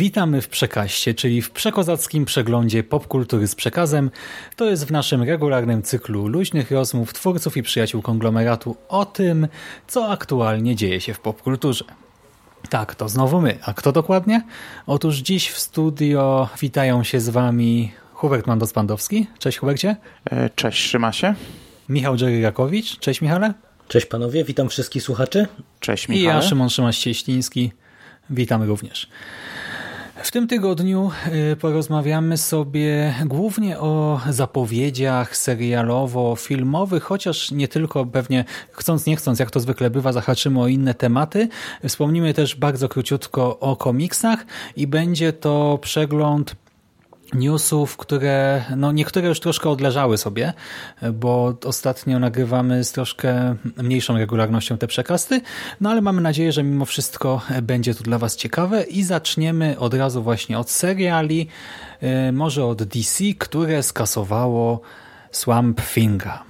Witamy w Przekaście, czyli w przekozackim przeglądzie popkultury z przekazem. To jest w naszym regularnym cyklu luźnych rozmów twórców i przyjaciół konglomeratu o tym, co aktualnie dzieje się w popkulturze. Tak, to znowu my. A kto dokładnie? Otóż dziś w studio witają się z wami Hubert Mandos-Pandowski. Cześć Hubercie. E, cześć, Szymasie. Michał Dżery-Rakowicz. Cześć Michale. Cześć panowie, witam wszystkich słuchaczy. Cześć I Michał. ja, Szymon Szymaś-Cieśliński. Witamy również. W tym tygodniu y, porozmawiamy sobie głównie o zapowiedziach serialowo-filmowych, chociaż nie tylko, pewnie chcąc nie chcąc, jak to zwykle bywa, zahaczymy o inne tematy. Wspomnimy też bardzo króciutko o komiksach i będzie to przegląd newsów, które no niektóre już troszkę odleżały sobie, bo ostatnio nagrywamy z troszkę mniejszą regularnością te przekasty, no ale mamy nadzieję, że mimo wszystko będzie to dla Was ciekawe i zaczniemy od razu właśnie od seriali, y, może od DC, które skasowało Swamp Thinga.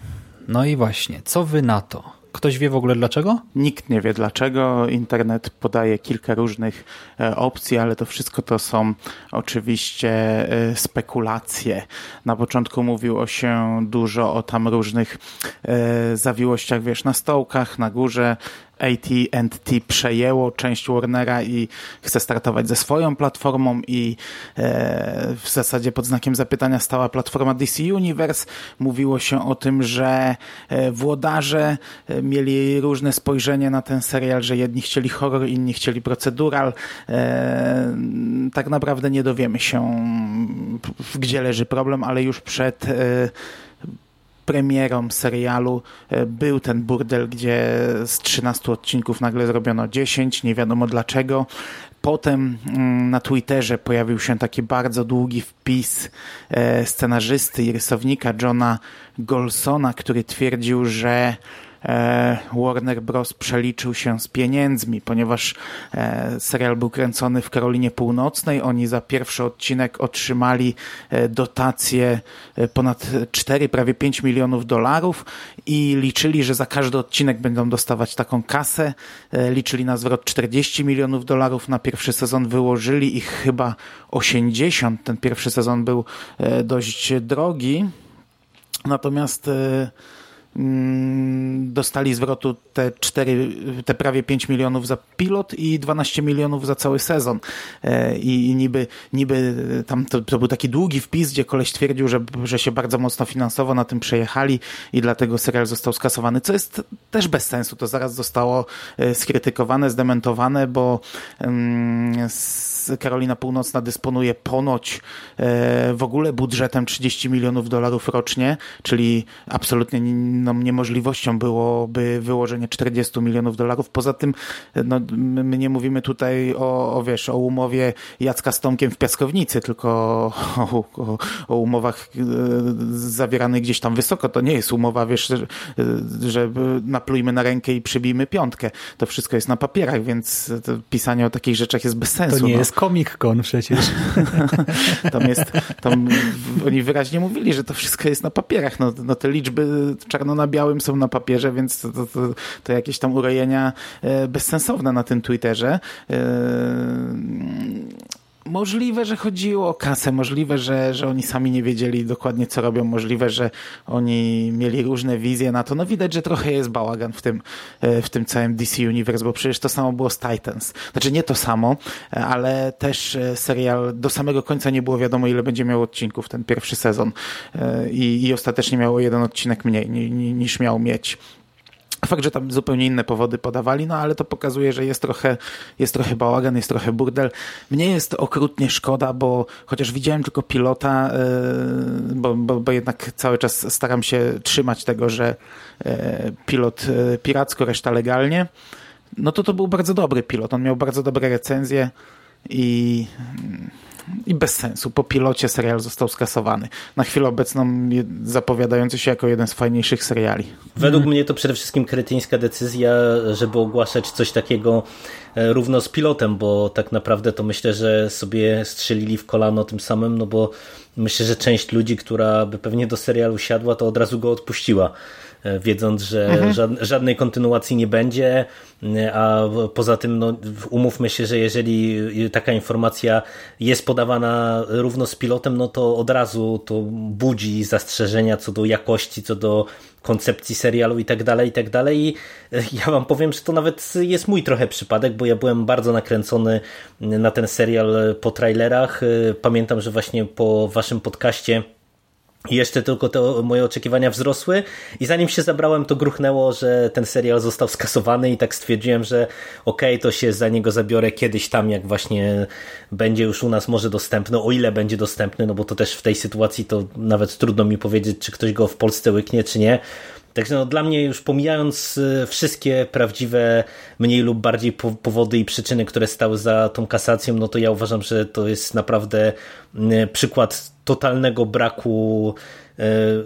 No i właśnie, co Wy na to? Ktoś wie w ogóle dlaczego? Nikt nie wie dlaczego. Internet podaje kilka różnych e, opcji, ale to wszystko to są oczywiście e, spekulacje. Na początku mówiło się dużo o tam różnych e, zawiłościach, wiesz, na stołkach, na górze. AT&T przejęło część Warnera i chce startować ze swoją platformą i e, w zasadzie pod znakiem zapytania stała platforma DC Universe. Mówiło się o tym, że e, włodarze e, mieli różne spojrzenie na ten serial, że jedni chcieli horror, inni chcieli procedural. Tak naprawdę nie dowiemy się, gdzie leży problem, ale już przed premierą serialu e, był ten burdel, gdzie z 13 odcinków nagle zrobiono 10, nie wiadomo dlaczego. Potem mm, na Twitterze pojawił się taki bardzo długi wpis e, scenarzysty i rysownika Johna Golsona, który twierdził, że Warner Bros. przeliczył się z pieniędzmi, ponieważ serial był kręcony w Karolinie Północnej. Oni za pierwszy odcinek otrzymali dotację ponad 4, prawie 5 milionów dolarów i liczyli, że za każdy odcinek będą dostawać taką kasę. Liczyli na zwrot 40 milionów dolarów. Na pierwszy sezon wyłożyli ich chyba 80. Ten pierwszy sezon był dość drogi. Natomiast dostali zwrotu te 4, te prawie 5 milionów za pilot i 12 milionów za cały sezon. I, niby, niby tam to, to, był taki długi wpis, gdzie koleś twierdził, że, że się bardzo mocno finansowo na tym przejechali i dlatego serial został skasowany, co jest też bez sensu. To zaraz zostało skrytykowane, zdementowane, bo um, Karolina Północna dysponuje ponoć w ogóle budżetem 30 milionów dolarów rocznie, czyli absolutnie no, niemożliwością byłoby wyłożenie 40 milionów dolarów. Poza tym no, my nie mówimy tutaj o, o, wiesz, o umowie Jacka z Tomkiem w Piaskownicy, tylko o, o, o umowach zawieranych gdzieś tam wysoko. To nie jest umowa, wiesz, że, że naplujmy na rękę i przybijmy piątkę. To wszystko jest na papierach, więc pisanie o takich rzeczach jest bez sensu. To nie no. jest Comic Con przecież. tam jest, tam oni wyraźnie mówili, że to wszystko jest na papierach. No, no te liczby czarno na białym są na papierze, więc to, to, to, to jakieś tam urojenia e, bezsensowne na tym Twitterze. E, Możliwe, że chodziło o kasę, możliwe, że, że oni sami nie wiedzieli dokładnie, co robią, możliwe, że oni mieli różne wizje na to. No widać, że trochę jest bałagan w tym, w tym całym DC Universe, bo przecież to samo było z Titans. Znaczy nie to samo, ale też serial do samego końca nie było wiadomo, ile będzie miał odcinków ten pierwszy sezon i, i ostatecznie miało jeden odcinek mniej niż miał mieć. Fakt, że tam zupełnie inne powody podawali, no ale to pokazuje, że jest trochę, jest trochę bałagan, jest trochę burdel. Mnie jest okrutnie szkoda, bo chociaż widziałem tylko pilota, yy, bo, bo, bo jednak cały czas staram się trzymać tego, że yy, pilot yy, piracko, reszta legalnie, no to to był bardzo dobry pilot. On miał bardzo dobre recenzje i i bez sensu. Po pilocie serial został skasowany. Na chwilę obecną zapowiadający się jako jeden z fajniejszych seriali. Według mnie to przede wszystkim kretyńska decyzja, żeby ogłaszać coś takiego e, równo z pilotem, bo tak naprawdę to myślę, że sobie strzelili w kolano tym samym, no bo myślę, że część ludzi, która by pewnie do serialu siadła, to od razu go odpuściła. E, wiedząc, że mhm. żadnej kontynuacji nie będzie, e, a poza tym no, umówmy się, że jeżeli taka informacja jest podawana równo z pilotem, no to od razu to budzi zastrzeżenia co do jakości, co do koncepcji serialu i tak dalej, i tak dalej. I e, ja wam powiem, że to nawet jest mój trochę przypadek, bo ja byłem bardzo nakręcony na ten serial po trailerach. Pamiętam, że właśnie po waszym podcaście i jeszcze tylko te moje oczekiwania wzrosły i zanim się zabrałem, to gruchnęło, że ten serial został skasowany i tak stwierdziłem, że okej, okay, to się za niego zabiorę kiedyś tam, jak właśnie będzie już u nas może dostępny, o ile będzie dostępny, no bo to też w tej sytuacji to nawet trudno mi powiedzieć, czy ktoś go w Polsce łyknie, czy nie. Także no, dla mnie już pomijając y, wszystkie prawdziwe, mniej lub bardziej powody i przyczyny, które stały za tą kasacją, no to ja uważam, że to jest naprawdę y, przykład totalnego braku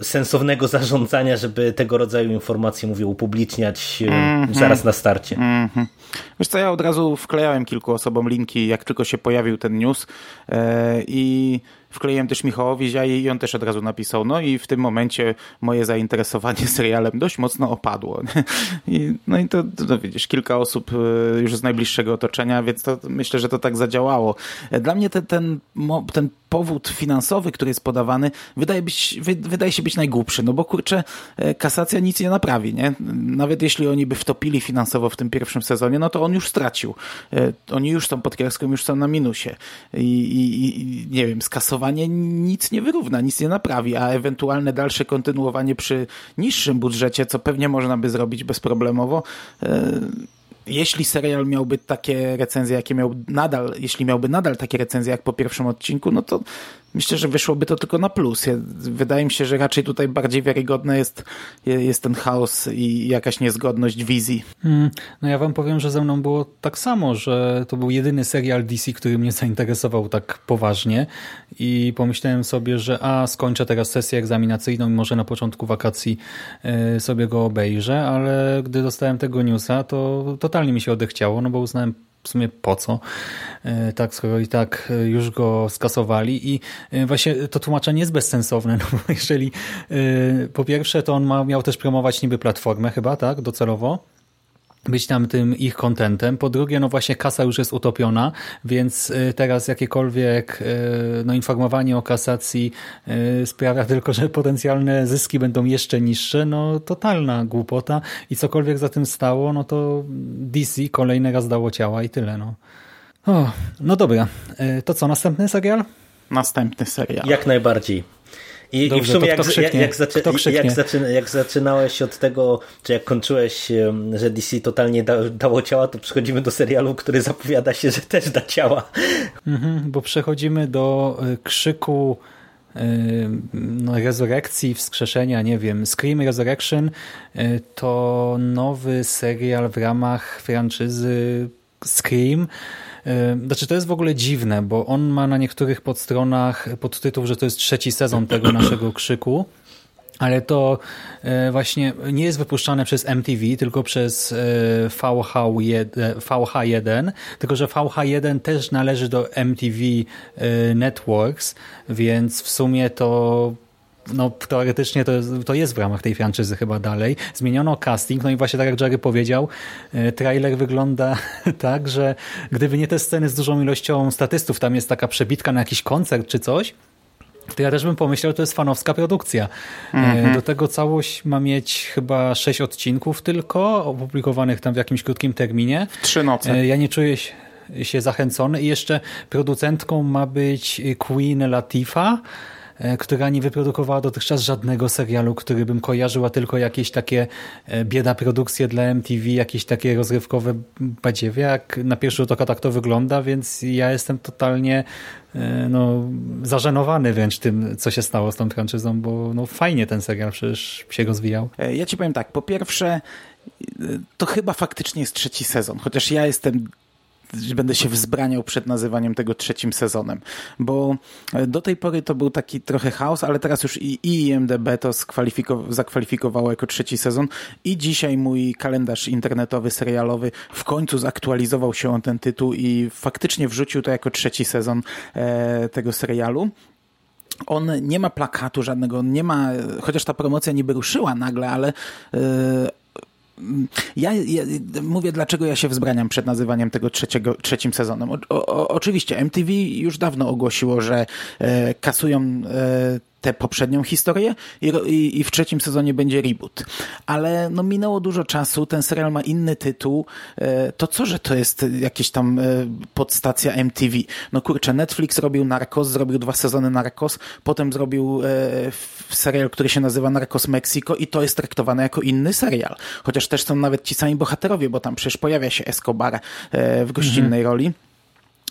y, sensownego zarządzania, żeby tego rodzaju informacje, mówię, upubliczniać mm -hmm. zaraz na starcie. Mm -hmm. Wiesz co, ja od razu wklejałem kilku osobom linki, jak tylko się pojawił ten news i Wkleiłem też Michałowi Ziai i on też od razu napisał, no i w tym momencie moje zainteresowanie serialem dość mocno opadło. I, no i to, to, widzisz, kilka osób e, już z najbliższego otoczenia, więc to myślę, że to tak zadziałało. Dla mnie ten, ten, ten powód finansowy, który jest podawany, wydaje, być, wydaje się być najgłupszy, no bo kurczę, e, kasacja nic nie naprawi, nie? Nawet jeśli oni by wtopili finansowo w tym pierwszym sezonie, no to on już stracił. E, oni już są pod kreską, już są na minusie. I, i, i nie wiem, skasowanie nic nie wyrówna, nic nie naprawi, a ewentualne dalsze kontynuowanie przy niższym budżecie, co pewnie można by zrobić bezproblemowo, e, jeśli serial miałby takie recenzje, jakie miał nadal, jeśli miałby nadal takie recenzje jak po pierwszym odcinku, no to myślę, że wyszłoby to tylko na plus. Wydaje mi się, że raczej tutaj bardziej wiarygodny jest, jest ten chaos i jakaś niezgodność wizji. Hmm, no ja wam powiem, że ze mną było tak samo, że to był jedyny serial DC, który mnie zainteresował tak poważnie i pomyślałem sobie, że a skończę teraz sesję egzaminacyjną i może na początku wakacji e, sobie go obejrzę, ale gdy dostałem tego newsa, to totalnie mi się odechciało, no bo uznałem w sumie po co, e, tak, skoro i tak e, już go skasowali i e, właśnie to tłumaczenie jest bezsensowne, no bo jeżeli po pierwsze to on ma, miał też promować niby platformę chyba, tak, docelowo, być tam tym ich kontentem. Po drugie, no właśnie kasa już jest utopiona, więc y, teraz jakiekolwiek y, no, informowanie o kasacji y, sprawia tylko, że potencjalne zyski będą jeszcze niższe. No totalna głupota i cokolwiek za tym stało, no to DC kolejny raz dało ciała i tyle. No, o, no dobra, to co, następny serial? Następny serial. Jak najbardziej. I, Dobrze, i w sumie jak, jak, jak, zaczy, jak, zaczyna, jak zaczynałeś od tego, czy jak kończyłeś, że DC totalnie da, dało ciała, to przechodzimy do serialu, który zapowiada się, że też da ciała. Mhm, bo przechodzimy do y, krzyku y, no, rezurekcji, wskrzeszenia, nie wiem, Scream Resurrection y, to nowy serial w ramach franczyzy Scream, znaczy to jest w ogóle dziwne, bo on ma na niektórych podstronach podtytuł, że to jest trzeci sezon tego naszego krzyku. Ale to e, właśnie nie jest wypuszczane przez MTV, tylko przez VH1, e, VH1, tylko że VH1 też należy do MTV e, Networks, więc w sumie to no, teoretycznie to, to jest w ramach tej franczyzy chyba dalej. Zmieniono casting, no i właśnie tak jak Jerry powiedział, e, trailer wygląda tak, że gdyby nie te sceny z dużą ilością statystów, tam jest taka przebitka na jakiś koncert czy coś, to ja też bym pomyślał, że to jest fanowska produkcja. Mm -hmm. Do tego całość ma mieć chyba sześć odcinków tylko, opublikowanych tam w jakimś krótkim terminie. W trzy noce. E, ja nie czuję się zachęcony i jeszcze producentką ma być Queen Latifah, E, która nie wyprodukowała dotychczas żadnego serialu, który bym kojarzyła, tylko jakieś takie e, bieda produkcje dla MTV, jakieś takie rozrywkowe badziewie, jak na pierwszy rzut oka tak to wygląda, więc ja jestem totalnie e, no, zażenowany wręcz tym, co się stało z tą franczyzą, bo no, fajnie ten serial przecież się rozwijał. Ja ci powiem tak, po pierwsze to chyba faktycznie jest trzeci sezon, chociaż ja jestem będę się wzbraniał przed nazywaniem tego trzecim sezonem, bo do tej pory to był taki trochę chaos, ale teraz już i IMDB to zakwalifikowało jako trzeci sezon i dzisiaj mój kalendarz internetowy, serialowy w końcu zaktualizował się on ten tytuł i faktycznie wrzucił to jako trzeci sezon e, tego serialu. On nie ma plakatu żadnego, nie ma, chociaż ta promocja niby ruszyła nagle, ale e, ja, ja, mówię, dlaczego ja się wzbraniam przed nazywaniem tego trzeciego, trzecim sezonem. O, o, oczywiście MTV już dawno ogłosiło, że e, kasują e, tę poprzednią historię i, i, i, w trzecim sezonie będzie reboot. Ale no minęło dużo czasu, ten serial ma inny tytuł, e, to co, że to jest jakieś tam e, podstacja MTV? No kurczę, Netflix robił Narcos, zrobił dwa sezony Narcos, potem zrobił e, serial, który się nazywa Narcos Mexico i to jest traktowane jako inny serial. Chociaż też są nawet ci sami bohaterowie, bo tam przecież pojawia się Escobar w gościnnej mhm. roli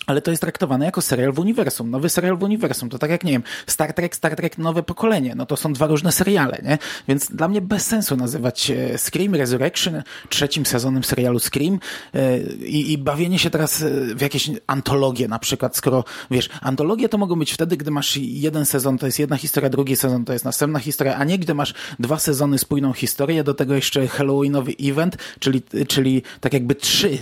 ale to jest traktowane jako serial w uniwersum, nowy serial w uniwersum. To tak jak, nie wiem, Star Trek, Star Trek Nowe Pokolenie, no to są dwa różne seriale, nie? Więc dla mnie bez sensu nazywać e, Scream Resurrection trzecim sezonem serialu Scream e, i, i bawienie się teraz e, w jakieś antologie na przykład, skoro, wiesz, antologie to mogą być wtedy, gdy masz jeden sezon, to jest jedna historia, drugi sezon to jest następna historia, a nie gdy masz dwa sezony spójną historię, do tego jeszcze Halloweenowy event, czyli, czyli tak jakby trzy,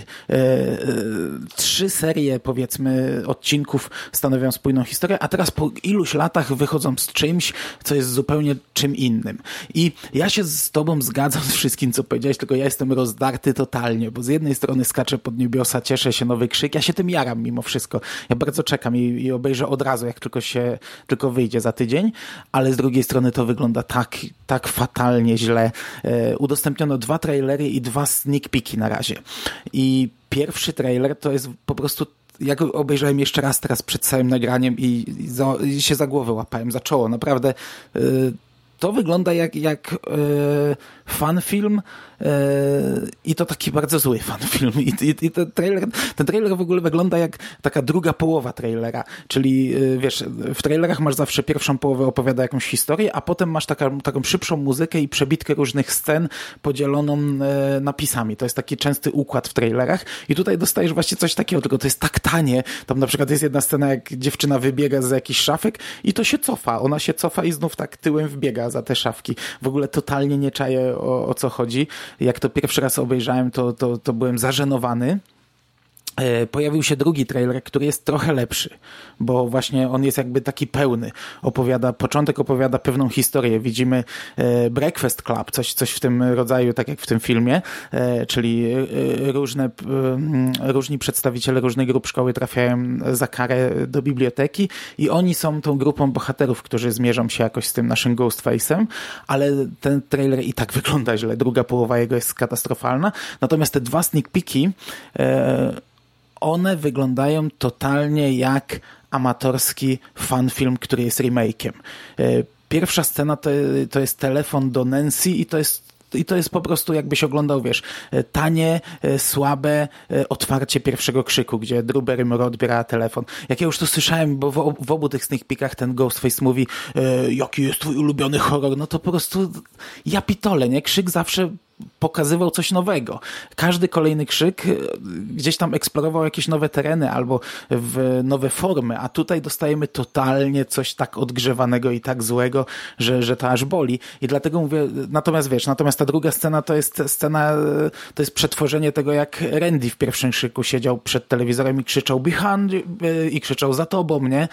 trzy serie, powiedzmy, powiedzmy odcinków stanowią spójną historię, a teraz po iluś latach wychodzą z czymś, co jest zupełnie czym innym. I ja się z tobą zgadzam z wszystkim, co powiedziałeś, tylko ja jestem rozdarty totalnie, bo z jednej strony skaczę pod niebiosa, cieszę się, nowy krzyk, ja się tym jaram mimo wszystko. Ja bardzo czekam i, i obejrzę od razu, jak tylko się, tylko wyjdzie za tydzień, ale z drugiej strony to wygląda tak, tak fatalnie źle. E, udostępniono dwa trailery i dwa sneak peeki na razie. I pierwszy trailer to jest po prostu ja go obejrzałem jeszcze raz teraz przed całym nagraniem i, i, za, i się za głowę łapałem, za czoło. Naprawdę y, to wygląda jak, jak y, fan film e, i to taki bardzo zły fanfilm. I, i, i ten, trailer, ten trailer w ogóle wygląda jak taka druga połowa trailera, czyli e, wiesz, w trailerach masz zawsze pierwszą połowę opowiada jakąś historię, a potem masz taka, taką szybszą muzykę i przebitkę różnych scen podzieloną e, napisami. To jest taki częsty układ w trailerach i tutaj dostajesz właśnie coś takiego, tylko to jest tak tanie. Tam na przykład jest jedna scena, jak dziewczyna wybiega z jakichś szafek i to się cofa. Ona się cofa i znów tak tyłem wbiega za te szafki. W ogóle totalnie nie czaję o, o co chodzi. Jak to pierwszy raz obejrzałem, to, to, to byłem zażenowany. E, pojawił się drugi trailer, który jest trochę lepszy, bo właśnie on jest jakby taki pełny. Opowiada, początek opowiada pewną historię. Widzimy e, Breakfast Club, coś, coś w tym rodzaju, tak jak w tym filmie, e, czyli różne, różni przedstawiciele różnych grup szkoły trafiają za karę do biblioteki i oni są tą grupą bohaterów, którzy zmierzą się jakoś z tym naszym Ghostface'em, ale ten trailer i tak wygląda źle. Druga połowa jego jest katastrofalna. Natomiast te dwa sneak peeki one wyglądają totalnie jak amatorski fanfilm, który jest remake'iem. E, pierwsza scena to, to jest telefon do Nancy i to jest i to jest po prostu jakbyś oglądał, wiesz, e, tanie, e, słabe otwarcie pierwszego krzyku, gdzie Drew Barrymore odbiera telefon. Jak ja już to słyszałem, bo w, w obu tych sneak peekach ten Ghostface mówi, e, jaki jest twój ulubiony horror, no to po prostu ja pitole, nie? Krzyk zawsze pokazywał coś nowego. Każdy kolejny krzyk e, gdzieś tam eksplorował jakieś nowe tereny albo w nowe formy, a tutaj dostajemy totalnie coś tak odgrzewanego i tak złego, że, że to aż boli. I dlatego mówię, natomiast wiesz, natomiast ta druga scena to jest scena, e, to jest przetworzenie tego, jak Randy w pierwszym krzyku siedział przed telewizorem i krzyczał behind e, i krzyczał za tobą, nie?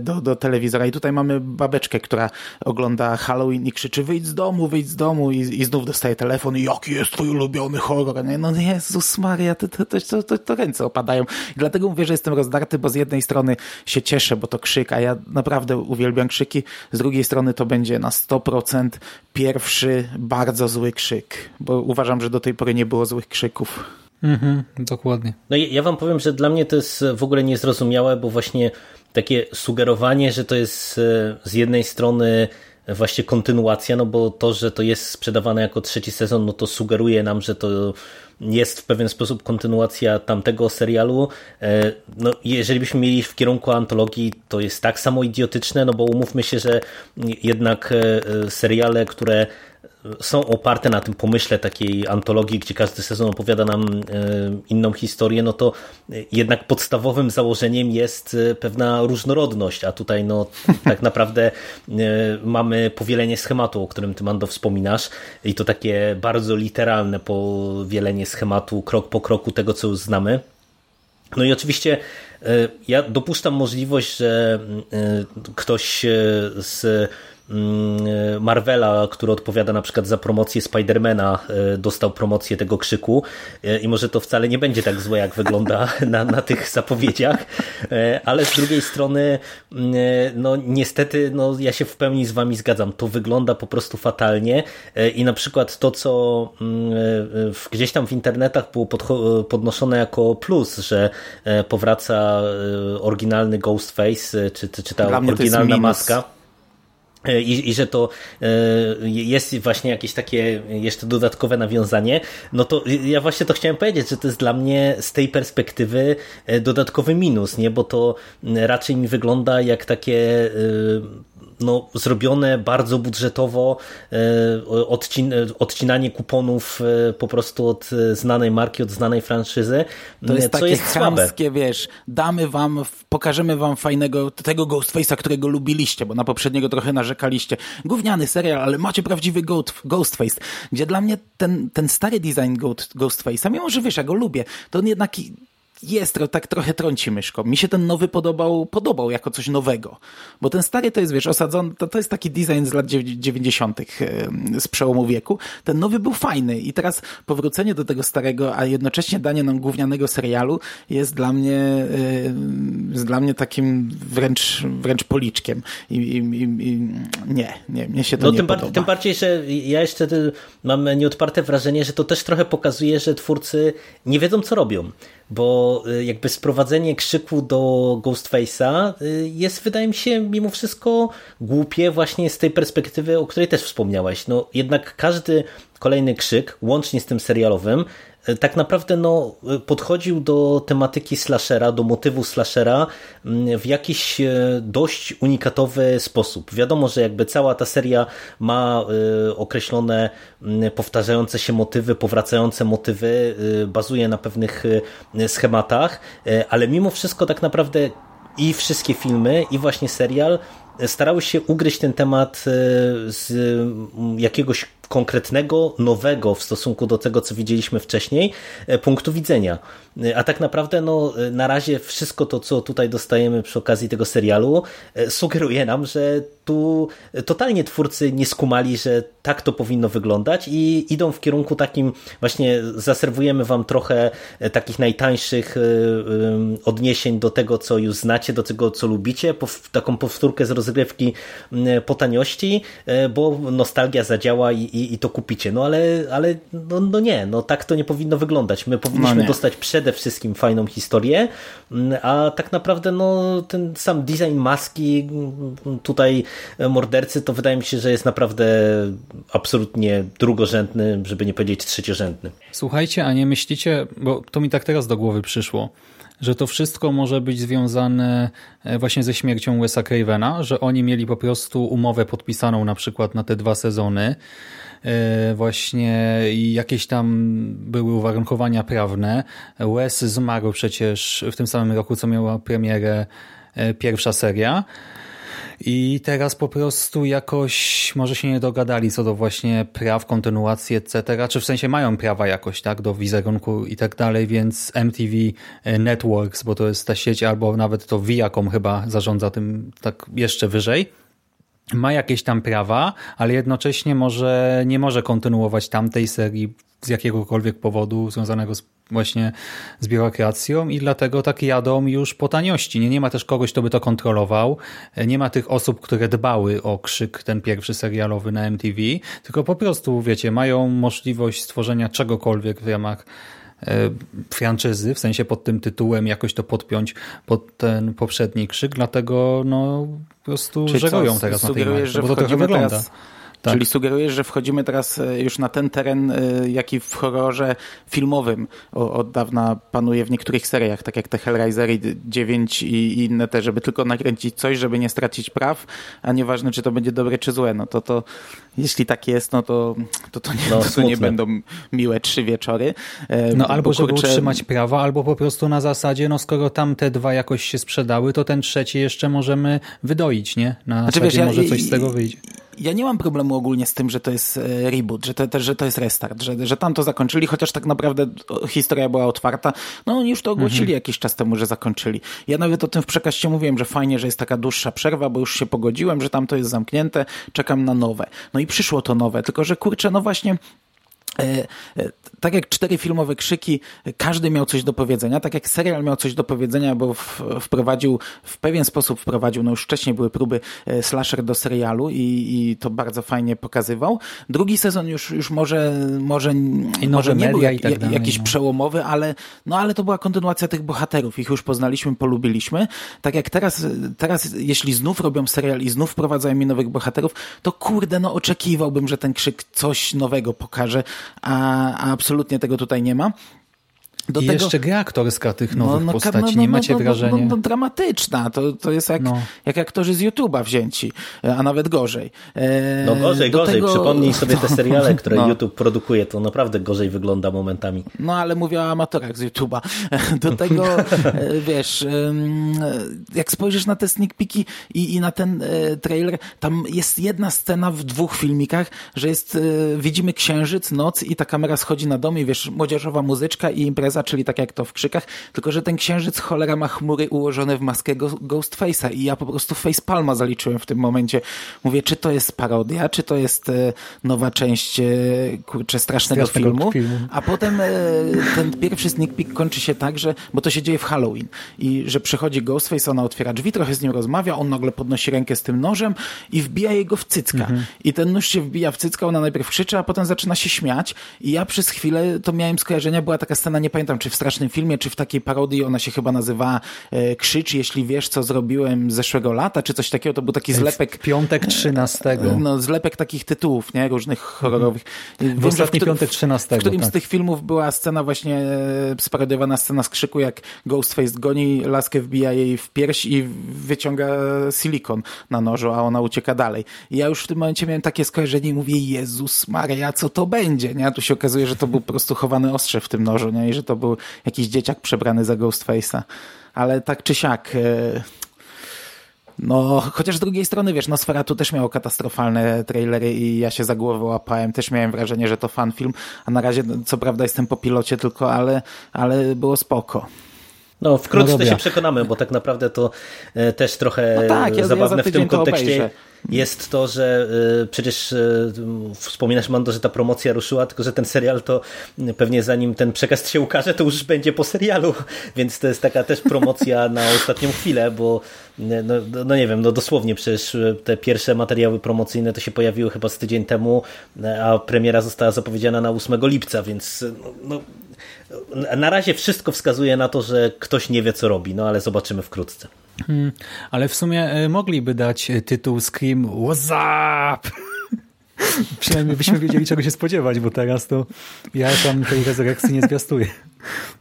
Do, do telewizora. I tutaj mamy babeczkę, która ogląda Halloween i krzyczy wyjdź z domu, wyjdź z domu i, i znów dostaje telefon telefon, jaki jest twój ulubiony horror? Nie? No Jezus Maria, to, to, to, to, to ręce opadają. I dlatego mówię, że jestem rozdarty, bo z jednej strony się cieszę, bo to krzyk, a ja naprawdę uwielbiam krzyki, z drugiej strony to będzie na 100% pierwszy bardzo zły krzyk, bo uważam, że do tej pory nie było złych krzyków. Mhm, dokładnie. No ja wam powiem, że dla mnie to jest w ogóle niezrozumiałe, bo właśnie takie sugerowanie, że to jest e, z jednej strony właśnie kontynuacja, no bo to, że to jest sprzedawane jako trzeci sezon, no to sugeruje nam, że to jest w pewien sposób kontynuacja tamtego serialu. E, no, jeżeli byśmy mieli w kierunku antologii, to jest tak samo idiotyczne, no bo umówmy się, że jednak e, seriale, które są oparte na tym pomyśle takiej antologii, gdzie każdy sezon opowiada nam e, inną historię, no to jednak podstawowym założeniem jest e, pewna różnorodność, a tutaj no tak naprawdę e, mamy powielenie schematu, o którym ty Mando wspominasz i to takie bardzo literalne powielenie schematu krok po kroku tego, co już znamy. No i oczywiście ja dopuszczam możliwość, że ktoś z Mm, Marvela, który odpowiada na przykład za promocję Spidermana, e, dostał promocję tego krzyku e, i może to wcale nie będzie tak złe, jak wygląda na, na tych zapowiedziach, e, ale z drugiej strony mm, no niestety no, ja się w pełni z wami zgadzam, to wygląda po prostu fatalnie i na przykład to, co mm, gdzieś tam w internetach było podnoszone jako plus, że powraca oryginalny Ghostface, czy, czy ta oryginalna maska. E, I, I, że to e, jest właśnie jakieś takie jeszcze dodatkowe nawiązanie, no to ja właśnie to chciałem powiedzieć, że to jest dla mnie z tej perspektywy e, dodatkowy minus, nie? Bo to raczej mi wygląda jak takie no, zrobione bardzo budżetowo, e, odcin odcinanie kuponów e, po prostu od znanej marki, od znanej franczyzy. To jest takie jest chamskie, wiesz, damy wam, pokażemy wam fajnego, tego Ghostface'a, którego lubiliście, bo na poprzedniego trochę narzekaliście. Gówniany serial, ale macie prawdziwy Ghostface, gdzie dla mnie ten, ten stary design Ghostface'a, mimo że wiesz, ja go lubię, to on jednak jest, tak trochę trąci myszką. Mi się ten nowy podobał, podobał jako coś nowego. Bo ten stary to jest, wiesz, osadzony, to, to jest taki design z lat 90. z przełomu wieku. Ten nowy był fajny i teraz powrócenie do tego starego, a jednocześnie danie nam gównianego serialu jest dla mnie, jest dla mnie takim wręcz, wręcz policzkiem. I, i, i nie, nie, mnie się to no, nie tym podoba. tym bardziej, że ja jeszcze mam nieodparte wrażenie, że to też trochę pokazuje, że twórcy nie wiedzą, co robią bo y, jakby sprowadzenie krzyku do Ghostface'a y, jest wydaje mi się mimo wszystko głupie właśnie z tej perspektywy, o której też wspomniałeś. No jednak każdy kolejny krzyk, łącznie z tym serialowym, tak naprawdę no, podchodził do tematyki slashera, do motywu slashera mm, w jakiś e, dość unikatowy sposób. Wiadomo, że jakby cała ta seria ma e, określone mm, powtarzające się motywy, powracające motywy, e, bazuje na pewnych schematach, ale mimo wszystko tak naprawdę i wszystkie filmy, i właśnie serial starały się ugryźć ten temat z jakiegoś konkretnego, nowego w stosunku do tego, co widzieliśmy wcześniej, e, punktu widzenia. E, a tak naprawdę no, e, na razie wszystko to, co tutaj dostajemy przy okazji tego serialu, sugeruje nam, że tu totalnie twórcy nie skumali, że tak to powinno wyglądać i idą w kierunku takim właśnie zaserwujemy wam trochę takich najtańszych odniesień do tego, co już znacie, do tego, co lubicie, taką powtórkę z rozgrywki po taniości, bo nostalgia zadziała i, i, i to kupicie. No ale, ale no, no, nie, no tak to nie powinno wyglądać. My powinniśmy no dostać przede wszystkim fajną historię, a tak naprawdę no, ten sam design maski tutaj mordercy to wydaje mi się, że jest naprawdę absolutnie drugorzędny, żeby nie powiedzieć trzeciorzędny. Słuchajcie, a nie myślicie, bo to mi tak teraz do głowy przyszło, że to wszystko może być związane e, właśnie ze śmiercią Wesa Cravena, że oni mieli po prostu umowę podpisaną na przykład na te dwa sezony, E, właśnie jakieś tam były uwarunkowania prawne. Wes zmarł przecież w tym samym roku, co miała premierę e, pierwsza seria. I teraz po prostu jakoś może się nie dogadali co do właśnie praw, kontynuacji, etc. Czy w sensie mają prawa jakoś, tak, do wizerunku i tak dalej, więc MTV e, Networks, bo to jest ta sieć, albo nawet to Viacom chyba zarządza tym tak jeszcze wyżej ma jakieś tam prawa, ale jednocześnie może nie może kontynuować tamtej serii z jakiegokolwiek powodu związanego z, właśnie z biurokracją i dlatego tak jadą już po taniości. Nie, nie ma też kogoś, kto by to kontrolował. Nie ma tych osób, które dbały o krzyk ten pierwszy serialowy na MTV, tylko po prostu, wiecie, mają możliwość stworzenia czegokolwiek w ramach franczyzy, w sensie pod tym tytułem jakoś to podpiąć pod ten poprzedni krzyk, dlatego no po prostu Czyli żerują teraz na tej marce, bo to trochę wygląda. Teraz Tak. Czyli sugerujesz, że wchodzimy teraz e, już na ten teren, e, jaki w horrorze filmowym od dawna panuje w niektórych seriach, tak jak te Hellraisery 9 i inne te, żeby tylko nakręcić coś, żeby nie stracić praw, a nieważne, czy to będzie dobre, czy złe. No to to, jeśli tak jest, no to to, to, nie, No, to, to nie będą miłe trzy wieczory. No bo albo żeby kurczę, utrzymać prawa, albo po prostu na zasadzie, no skoro tamte dwa jakoś się sprzedały, to ten trzeci jeszcze możemy wydoić, nie? Na Znaczy, zasadzie wiesz, ja- może coś i- z tego wyjdzie. Ja nie mam problemu ogólnie z tym, że to jest e, reboot, że to, że to jest restart, że, że tam to zakończyli, chociaż tak naprawdę historia była otwarta. No oni już to ogłosili Mhm. jakiś czas temu, że zakończyli. Ja nawet o tym w przekaście mówiłem, że fajnie, że jest taka dłuższa przerwa, bo już się pogodziłem, że tam to jest zamknięte, czekam na nowe. No i przyszło to nowe, tylko że kurczę, no właśnie... E, e, Tak jak cztery filmowe krzyki, każdy miał coś do powiedzenia, tak jak serial miał coś do powiedzenia, bo wprowadził, w pewien sposób wprowadził, no już wcześniej były próby e, slasher do serialu i, i to bardzo fajnie pokazywał. Drugi sezon już, już może, może, I może nie był jak, tak dalej, jakiś no. przełomowy, ale, no ale to była kontynuacja tych bohaterów. Ich już poznaliśmy, polubiliśmy. Tak jak teraz, teraz jeśli znów robią serial i znów wprowadzają mi nowych bohaterów, to kurde, no oczekiwałbym, że ten krzyk coś nowego pokaże, a, absolutnie tego tutaj nie ma. Do I jeszcze gra aktorska tych nowych postaci, nie macie wrażenia? No, no, dramatyczna, to, to jest jak, No. jak aktorzy z YouTube'a wzięci, a nawet gorzej. E, No gorzej, gorzej. tego- Przypomnij sobie te seriale, które No. YouTube produkuje, to naprawdę gorzej wygląda momentami. No ale mówię o amatorach z YouTube'a. Do tego, e, wiesz, em, jak spojrzysz na te sneak peeki i, i na ten e, trailer, tam jest jedna scena w dwóch filmikach, że jest, e, widzimy księżyc, noc i ta kamera schodzi na dom i wiesz, młodzieżowa muzyczka i impreza, czyli tak jak to w krzykach, tylko że ten księżyc cholera ma chmury ułożone w maskę go, Ghostface'a i ja po prostu facepalma zaliczyłem w tym momencie. Mówię, czy to jest parodia, czy to jest e, nowa część, e, kurczę, strasznego, Strasznego filmu. filmu. A potem e, ten pierwszy sneak peek kończy się tak, że, bo to się dzieje w Halloween i że przychodzi Ghostface, ona otwiera drzwi, trochę z nim rozmawia, on nagle podnosi rękę z tym nożem i wbija jego w cycka. Mhm. I ten nóż się wbija w cycka, ona najpierw krzyczy, a potem zaczyna się śmiać i ja przez chwilę to miałem skojarzenia, była taka scena, nie pamiętam, czy w strasznym filmie, czy w takiej parodii, ona się chyba nazywa e, Krzycz, jeśli wiesz, co zrobiłem zeszłego lata, czy coś takiego, to był taki zlepek W piątek 13. no, zlepek takich tytułów, nie? Różnych horrorowych. Wiem, że ostatni którym- piątek 13, W którymś tak. z tych filmów była scena właśnie e, sparodiowana scena z krzyku, jak Ghostface goni laskę, wbija jej w pierś i wyciąga silikon na nożu, a ona ucieka dalej. I ja już w tym momencie miałem takie skojarzenie i mówię, Jezus Maria, co to będzie, nie? A tu się okazuje, że to był po prostu chowany ostrze w tym nożu, nie? I że to był jakiś dzieciak przebrany za Ghostface'a. Ale tak czy siak... E, no, chociaż z drugiej strony, wiesz, Nosferatu też miało katastrofalne trailery i ja się za głowę łapałem, też miałem wrażenie, że to fan film, a na razie, co prawda jestem po pilocie tylko, ale, ale było spoko. No, wkrótce No się przekonamy, bo tak naprawdę to e, też trochę No tak, ja- ja zabawne za w tym to kontekście obejrzę. jest to, że e, przecież e, wspominasz, Mando, że ta promocja ruszyła, tylko że ten serial to pewnie zanim ten przekaz się ukaże, to już będzie po serialu, więc to jest taka też promocja na ostatnią chwilę, bo e, no, no nie wiem, no dosłownie przecież e, te pierwsze materiały promocyjne to się pojawiły chyba z tydzień temu, e, a premiera została zapowiedziana na 8 lipca, więc e, no, no na razie wszystko wskazuje na to, że ktoś nie wie, co robi, no ale zobaczymy wkrótce. Hmm, ale w sumie e, mogliby dać e, tytuł Scream What's up? Przynajmniej byśmy wiedzieli, czego się spodziewać, bo teraz to ja tam tej rezurekcji nie zwiastuję.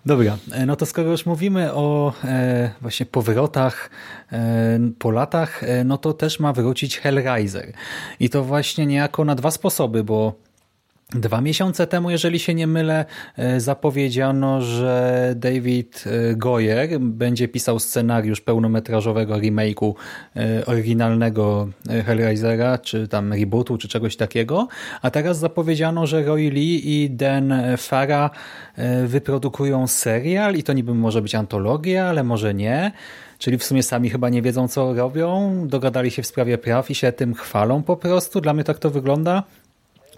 Dobra, e, no to skoro już mówimy o e, właśnie powrotach e, po latach, e, no to też ma wrócić Hellraiser. I to właśnie niejako na dwa sposoby, bo Dwa miesiące temu, jeżeli się nie mylę, e, zapowiedziano, że David e, Goyer będzie pisał scenariusz pełnometrażowego remake'u e, oryginalnego Hellraisera, czy tam rebootu, czy czegoś takiego. A teraz zapowiedziano, że Roy Lee i Dan Farah wyprodukują serial i to niby może być antologia, ale może nie. Czyli w sumie sami chyba nie wiedzą, co robią, dogadali się w sprawie praw i się tym chwalą po prostu. Dla mnie tak to wygląda.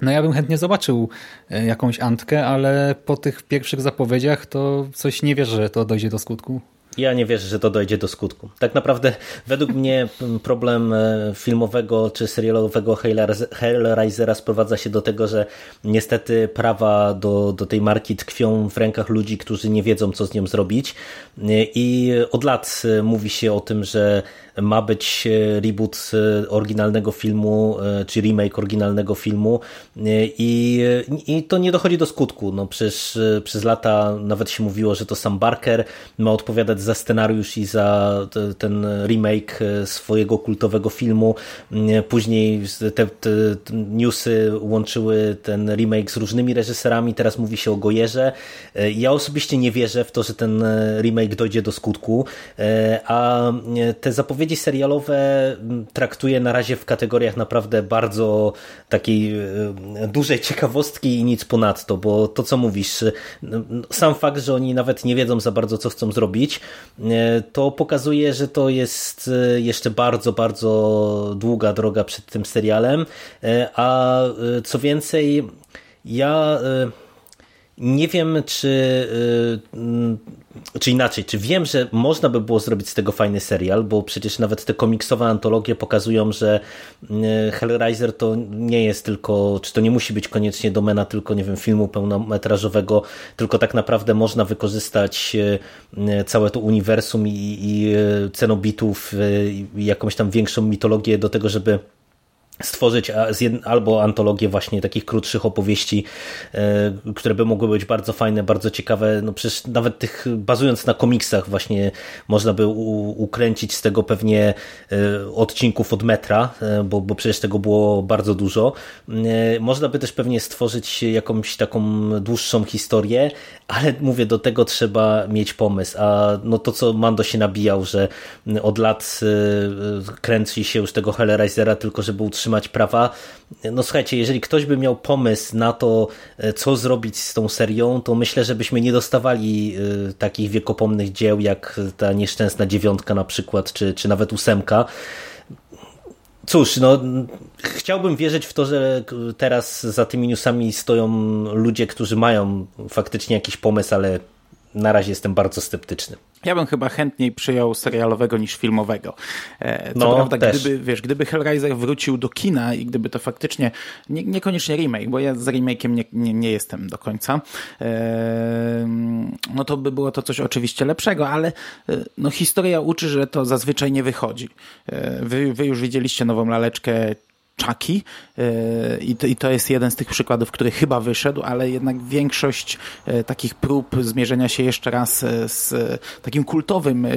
No ja bym chętnie zobaczył e, jakąś Antkę, ale po tych pierwszych zapowiedziach to coś nie wierzę, że to dojdzie do skutku. Ja nie wierzę, że to dojdzie do skutku. Tak naprawdę według mnie problem e, filmowego czy serialowego Hellraisera sprowadza się do tego, że niestety prawa do, do tej marki tkwią w rękach ludzi, którzy nie wiedzą, co z nią zrobić. I od lat mówi się o tym, że ma być e, reboot e, oryginalnego filmu, e, czy remake oryginalnego filmu i, i to nie dochodzi do skutku. No przecież przez lata nawet się mówiło, że to sam Barker ma odpowiadać za scenariusz i za ten remake swojego kultowego filmu. Później te, te newsy łączyły ten remake z różnymi reżyserami, teraz mówi się o Gojerze. Ja osobiście nie wierzę w to, że ten remake dojdzie do skutku, a te zapowiedzi zapowiedzi serialowe mm, traktuję na razie w kategoriach naprawdę bardzo takiej e, dużej ciekawostki i nic ponadto, bo to co mówisz, e, sam fakt, że oni nawet nie wiedzą za bardzo co chcą zrobić, e, to pokazuje, że to jest jeszcze bardzo, bardzo długa droga przed tym serialem, a co więcej, ja nie wiem, czy, czy inaczej, czy wiem, że można by było zrobić z tego fajny serial, bo przecież nawet te komiksowe antologie pokazują, że y, Hellraiser to nie jest tylko, czy to nie musi być koniecznie domena tylko, nie wiem, filmu pełnometrażowego, tylko tak naprawdę można wykorzystać y, całe to uniwersum i, i cenobitów, i jakąś tam większą mitologię do tego, żeby stworzyć albo antologię właśnie takich krótszych opowieści, e, które by mogły być bardzo fajne, bardzo ciekawe. No przecież nawet tych, bazując na komiksach właśnie można by ukręcić z tego pewnie e, odcinków od metra, e, bo, bo przecież tego było bardzo dużo. Można by też pewnie stworzyć jakąś taką dłuższą historię, ale mówię, do tego trzeba mieć pomysł, a no to co Mando się nabijał, że od lat kręci się już tego Hellraisera tylko żeby utrzymać trzymać prawa. No słuchajcie, jeżeli ktoś by miał pomysł na to, e, co zrobić z tą serią, to myślę, że byśmy nie dostawali takich wiekopomnych dzieł jak ta nieszczęsna dziewiątka na przykład, czy, czy nawet ósemka. Cóż, no, chciałbym wierzyć w to, że teraz za tymi newsami stoją ludzie, którzy mają faktycznie jakiś pomysł, ale na razie jestem bardzo sceptyczny. Ja bym chyba chętniej przyjął serialowego niż filmowego. E, co no, prawda, też. gdyby, wiesz, gdyby Hellraiser wrócił do kina i gdyby to faktycznie, nie, niekoniecznie remake, bo ja z remake'iem nie, nie, nie jestem do końca, e, no to by było to coś oczywiście lepszego, ale e, no, historia uczy, że to zazwyczaj nie wychodzi. Wy, wy już widzieliście nową laleczkę Chucky e, I to, i to jest jeden z tych przykładów, który chyba wyszedł, ale jednak większość e, takich prób zmierzenia się jeszcze raz e, z takim kultowym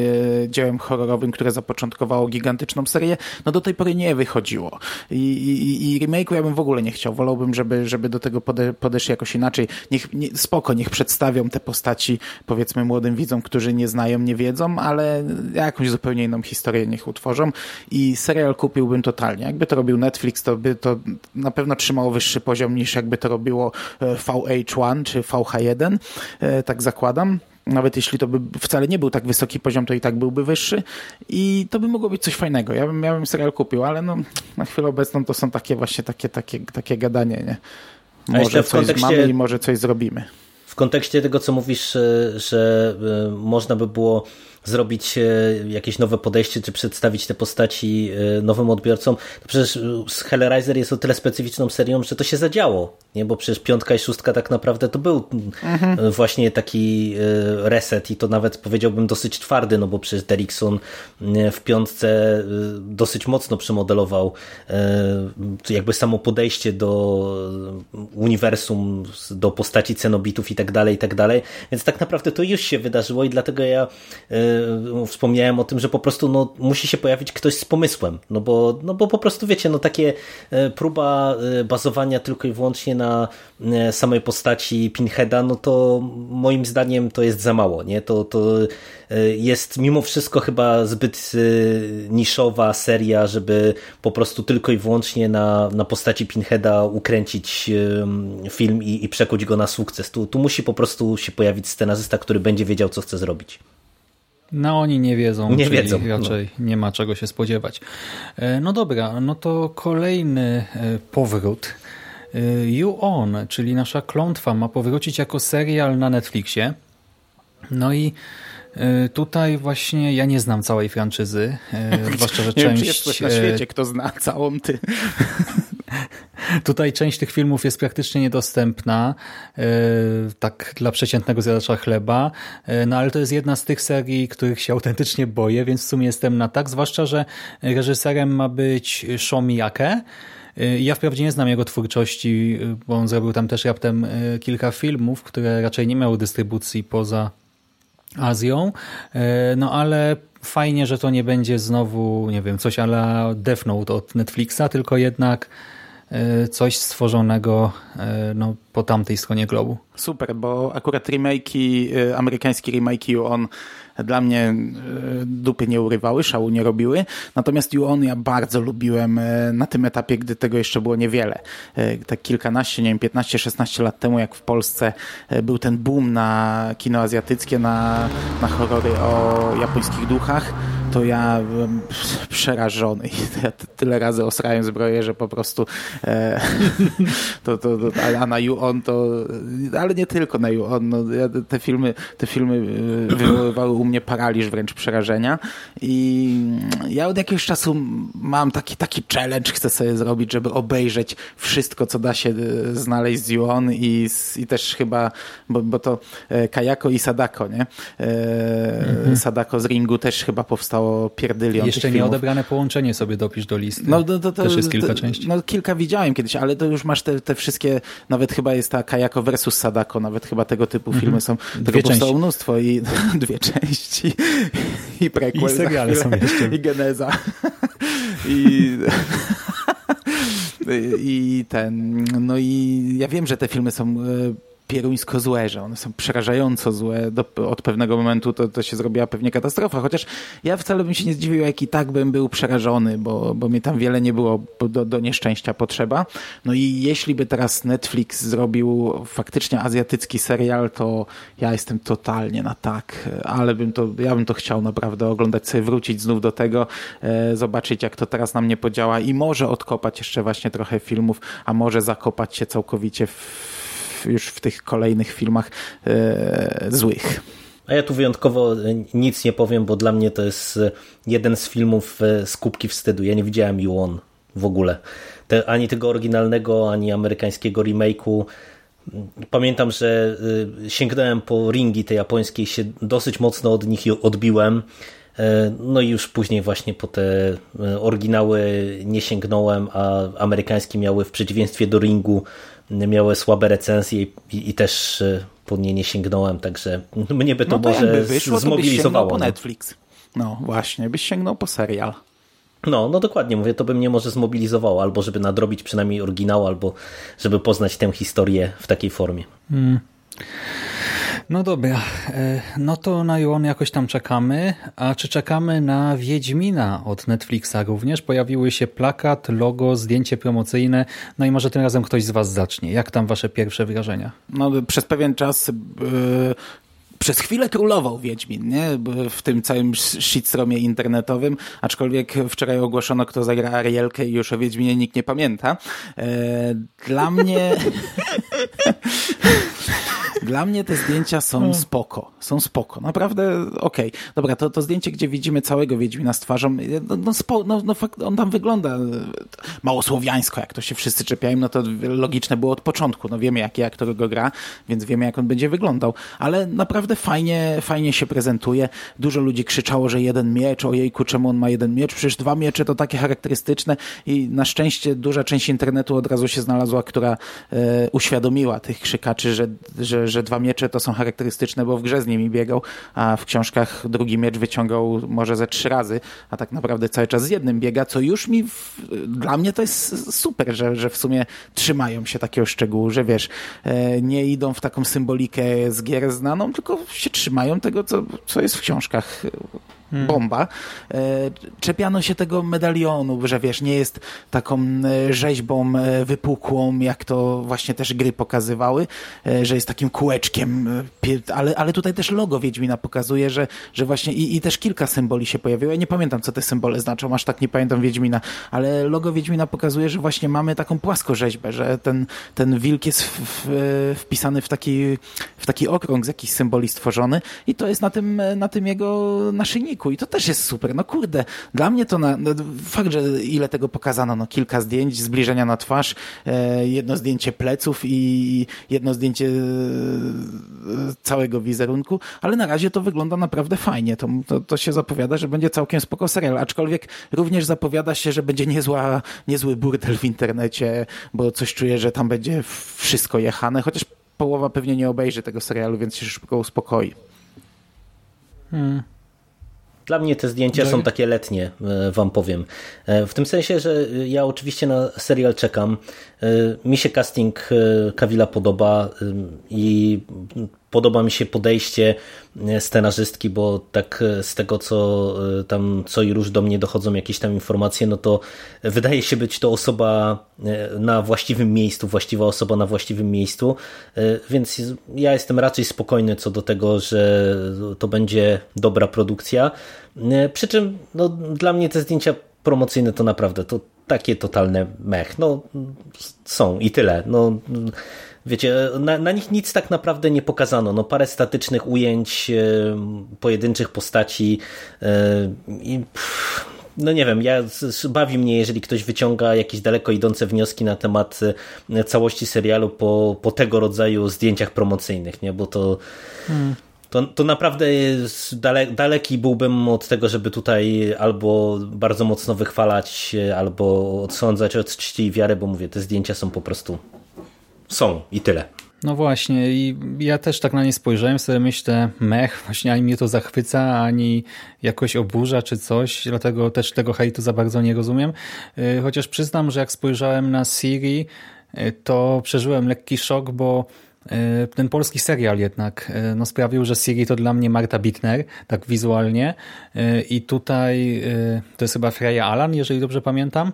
dziełem horrorowym, które zapoczątkowało gigantyczną serię, no do tej pory nie wychodziło. I, i, i remake'u ja bym w ogóle nie chciał. Wolałbym, żeby, żeby do tego pode, podeszli jakoś inaczej. Niech, nie, spoko, niech przedstawią te postaci powiedzmy młodym widzom, którzy nie znają, nie wiedzą, ale jakąś zupełnie inną historię niech utworzą i serial kupiłbym totalnie. Jakby to robił Netflix, Netflix, to by to na pewno trzymało wyższy poziom niż jakby to robiło e, VH1 czy VH1, e, tak zakładam. Nawet jeśli to by wcale nie był tak wysoki poziom, to i tak byłby wyższy i to by mogło być coś fajnego. Ja bym, ja bym serial kupił, ale no, na chwilę obecną to są takie właśnie takie, takie, takie gadanie, nie? Może coś kontekście... mamy i może coś zrobimy. W kontekście tego, co mówisz, e, że można by było zrobić e, jakieś nowe podejście, czy przedstawić te postaci e, nowym odbiorcom, to przecież e, Hellraiser jest o tyle specyficzną serią, że to się zadziało, nie? bo przecież piątka i szóstka tak naprawdę to był mhm. właśnie taki reset i to nawet powiedziałbym dosyć twardy, no bo przecież Derrickson w piątce dosyć mocno przemodelował jakby samo podejście do uniwersum, do postaci cenobitów i tak dalej, i tak dalej, więc tak naprawdę to już się wydarzyło i dlatego ja wspomniałem o tym, że po prostu no, musi się pojawić ktoś z pomysłem, no bo, no bo po prostu wiecie, no takie e, próba e, bazowania tylko i wyłącznie na samej postaci Pinheada, no to moim zdaniem to jest za mało, nie? To, to jest mimo wszystko chyba zbyt niszowa seria, żeby po prostu tylko i wyłącznie na, na postaci Pinheada ukręcić film i, i przekuć go na sukces. Tu, tu musi po prostu się pojawić scenarzysta, który będzie wiedział, co chce zrobić. No oni nie wiedzą, nie wiedzą. raczej no. nie ma czego się spodziewać. E, no dobra, no to kolejny e, powrót. E, you On, czyli nasza klątwa ma powrócić jako serial na Netflixie. No i tutaj właśnie ja nie znam całej franczyzy, zwłaszcza, że nie część... Wiem, czy jest ktoś na świecie, kto zna całą ty. Tutaj część tych filmów jest praktycznie niedostępna, tak dla przeciętnego zjadacza chleba, no ale to jest jedna z tych serii, których się autentycznie boję, więc w sumie jestem na tak, zwłaszcza, że reżyserem ma być Shaw Miyake, ja wprawdzie nie znam jego twórczości, bo on zrobił tam też raptem kilka filmów, które raczej nie miały dystrybucji poza Azją, e, no ale fajnie, że to nie będzie znowu, nie wiem, coś ala Death Note od Netflixa, tylko jednak e, coś stworzonego e, no, po tamtej stronie globu. Super, bo akurat remake'i, amerykańskie remake'i on dla mnie e, dupy nie urywały, szału nie robiły. Natomiast Ju-On ja bardzo lubiłem e, na tym etapie, gdy tego jeszcze było niewiele. E, tak kilkanaście, nie wiem, 15-16 lat temu, jak w Polsce był ten boom na kino azjatyckie, na, na horrory o japońskich duchach, to ja byłem przerażony. Ja tyle razy osrałem zbroję, że po prostu e, to, to, to, a na Ju-On to, ale nie tylko na Ju-On, no, ja te filmy, te filmy wywoływały u mnie paraliż, wręcz przerażenia. I ja od jakiegoś czasu mam taki, taki challenge, chcę sobie zrobić, żeby obejrzeć wszystko, co da się e, znaleźć z Yuon i, i też chyba, bo, bo to e, Kajako i Sadako, nie? E, mhm. Sadako z Ringu też chyba powstało pierdylion Jeszcze nie odebrane połączenie sobie dopisz do listy. No, to, to, to, też jest kilka części. No kilka widziałem kiedyś, ale to już masz te, te wszystkie, nawet chyba jest ta Kajako versus Sadako, nawet chyba tego typu mhm. filmy są. Tego dwie powstało części. mnóstwo i dwie części części i prequel I seriale są jeszcze. I geneza. I... I ten, no i ja wiem, że te filmy są e, pieruńsko złe, że one są przerażająco złe. Do, od pewnego momentu to, to się zrobiła pewnie katastrofa. Chociaż ja wcale bym się nie zdziwił, jak i tak bym był przerażony, bo, bo mi tam wiele nie było do, do nieszczęścia potrzeba. No i jeśli by teraz Netflix zrobił faktycznie azjatycki serial, to ja jestem totalnie na tak. Ale bym to, ja bym to chciał naprawdę oglądać sobie, wrócić znów do tego, e, zobaczyć jak to teraz na mnie podziała i może odkopać jeszcze właśnie trochę filmów, a może zakopać się całkowicie w już w tych kolejnych filmach e, złych. A ja tu wyjątkowo nic nie powiem, bo dla mnie to jest jeden z filmów e, z kubki wstydu. Ja nie widziałem You On w ogóle. Te, ani tego oryginalnego, ani amerykańskiego remake'u. Pamiętam, że e, sięgnąłem po ringi te japońskie się dosyć mocno od nich odbiłem. No i już później właśnie po te oryginały nie sięgnąłem, a amerykańskie miały w przeciwieństwie do ringu miały słabe recenzje i, i też e, po nie nie sięgnąłem, także mnie by to, no to może wyszło, zmobilizowało. To po no. Netflix. No właśnie, byś sięgnął po serial. No, no dokładnie, mówię, to by mnie może zmobilizowało, albo żeby nadrobić przynajmniej oryginał, albo żeby poznać tę historię w takiej formie. Hmm. No dobra, e, no to na Juon jakoś tam czekamy. A czy czekamy na Wiedźmina od Netflixa również? Pojawiły się plakat, logo, zdjęcie promocyjne. No i może tym razem ktoś z Was zacznie. Jak tam Wasze pierwsze wrażenia? No, przez pewien czas yy przez chwilę królował Wiedźmin, nie? W tym całym shitstromie internetowym, aczkolwiek wczoraj ogłoszono, kto zagra Arielkę i już o Wiedźminie nikt nie pamięta. E, dla mnie... Dla mnie te zdjęcia są hmm. spoko. Są spoko. Naprawdę okej. Okay. Dobra, to, to zdjęcie, gdzie widzimy całego Wiedźmina z twarzą, no, no, spo, no, no fakt, on tam wygląda e, mało słowiańsko, jak to się wszyscy czepiają, no to logiczne było od początku. No wiemy, jaki aktor go gra, więc wiemy, jak on będzie wyglądał. Ale naprawdę fajnie, fajnie się prezentuje. Dużo ludzi krzyczało, że jeden miecz, ojejku, czemu on ma jeden miecz? Przecież dwa miecze to takie charakterystyczne i na szczęście duża część internetu od razu się znalazła, która e, uświadomiła tych krzykaczy, że, że, że dwa miecze to są charakterystyczne, bo w grze z nimi biegał, a w książkach drugi miecz wyciągał może ze trzy razy, a tak naprawdę cały czas z jednym biega, co już mi, w, dla mnie to jest super, że, że w sumie trzymają się takiego szczegółu, że wiesz, e, nie idą w taką symbolikę z gier znaną, tylko się trzymają tego, co, co jest w książkach Hmm. bomba. E, czepiano się tego medalionu, że wiesz, nie jest taką e, rzeźbą e, wypukłą, jak to właśnie też gry pokazywały, że jest takim kółeczkiem, ale, ale tutaj też logo Wiedźmina pokazuje, że, że właśnie i, i też kilka symboli się pojawiło. Ja nie pamiętam, co te symbole znaczą, aż tak nie pamiętam Wiedźmina, ale logo Wiedźmina pokazuje, że właśnie mamy taką płaskorzeźbę, że ten, ten wilk jest w, w, wpisany w taki, w taki okrąg z jakichś symboli stworzony i to jest na tym, na tym jego naszyjniku i to też jest super. No kurde, dla mnie to na, no, fakt, że ile tego pokazano, no kilka zdjęć, zbliżenia na twarz, e, jedno zdjęcie pleców i jedno zdjęcie e, całego wizerunku, ale na razie to wygląda naprawdę fajnie. To, to, to się zapowiada, że będzie całkiem spoko serial, aczkolwiek również zapowiada się, że będzie niezła, niezły burdel w internecie, bo coś czuję, że tam będzie wszystko jechane, chociaż połowa pewnie nie obejrzy tego serialu, więc się szybko uspokoi. Hmm. Dla mnie te zdjęcia są takie letnie, e, wam powiem. E, w tym sensie, że ja oczywiście na serial czekam. E, mi się casting Kawila podoba i podoba mi się podejście e, scenarzystki, bo tak e, z tego, co e, tam co i róż do mnie dochodzą jakieś tam informacje, no to wydaje się być to osoba na właściwym miejscu, właściwa osoba na właściwym miejscu, więc ja jestem raczej spokojny co do tego, że to będzie dobra produkcja. Przy czym no, dla mnie te zdjęcia promocyjne to naprawdę to takie totalne mech. No, są i tyle. No, wiecie, na, na, nich nic tak naprawdę nie pokazano. No, parę statycznych ujęć e, pojedynczych postaci e, i no nie wiem, ja, bawi mnie, jeżeli ktoś wyciąga jakieś daleko idące wnioski na temat e, całości serialu po, po tego rodzaju zdjęciach promocyjnych, nie? Bo to hmm. To, to naprawdę jest dale, daleki byłbym od tego, żeby tutaj albo bardzo mocno wychwalać, albo odsądzać od czci i wiary, bo mówię, te zdjęcia są po prostu są i tyle. No właśnie i ja też tak na nie spojrzałem, sobie myślę, mech, właśnie ani mnie to zachwyca, ani jakoś oburza czy coś, dlatego też tego hejtu za bardzo nie rozumiem. Y, chociaż przyznam, że jak spojrzałem na Siri, y, to przeżyłem lekki szok, bo y, ten polski serial jednak no, sprawił, że Siri to dla mnie Marta Bittner, tak wizualnie i tutaj to jest chyba Freya Alan, jeżeli dobrze pamiętam.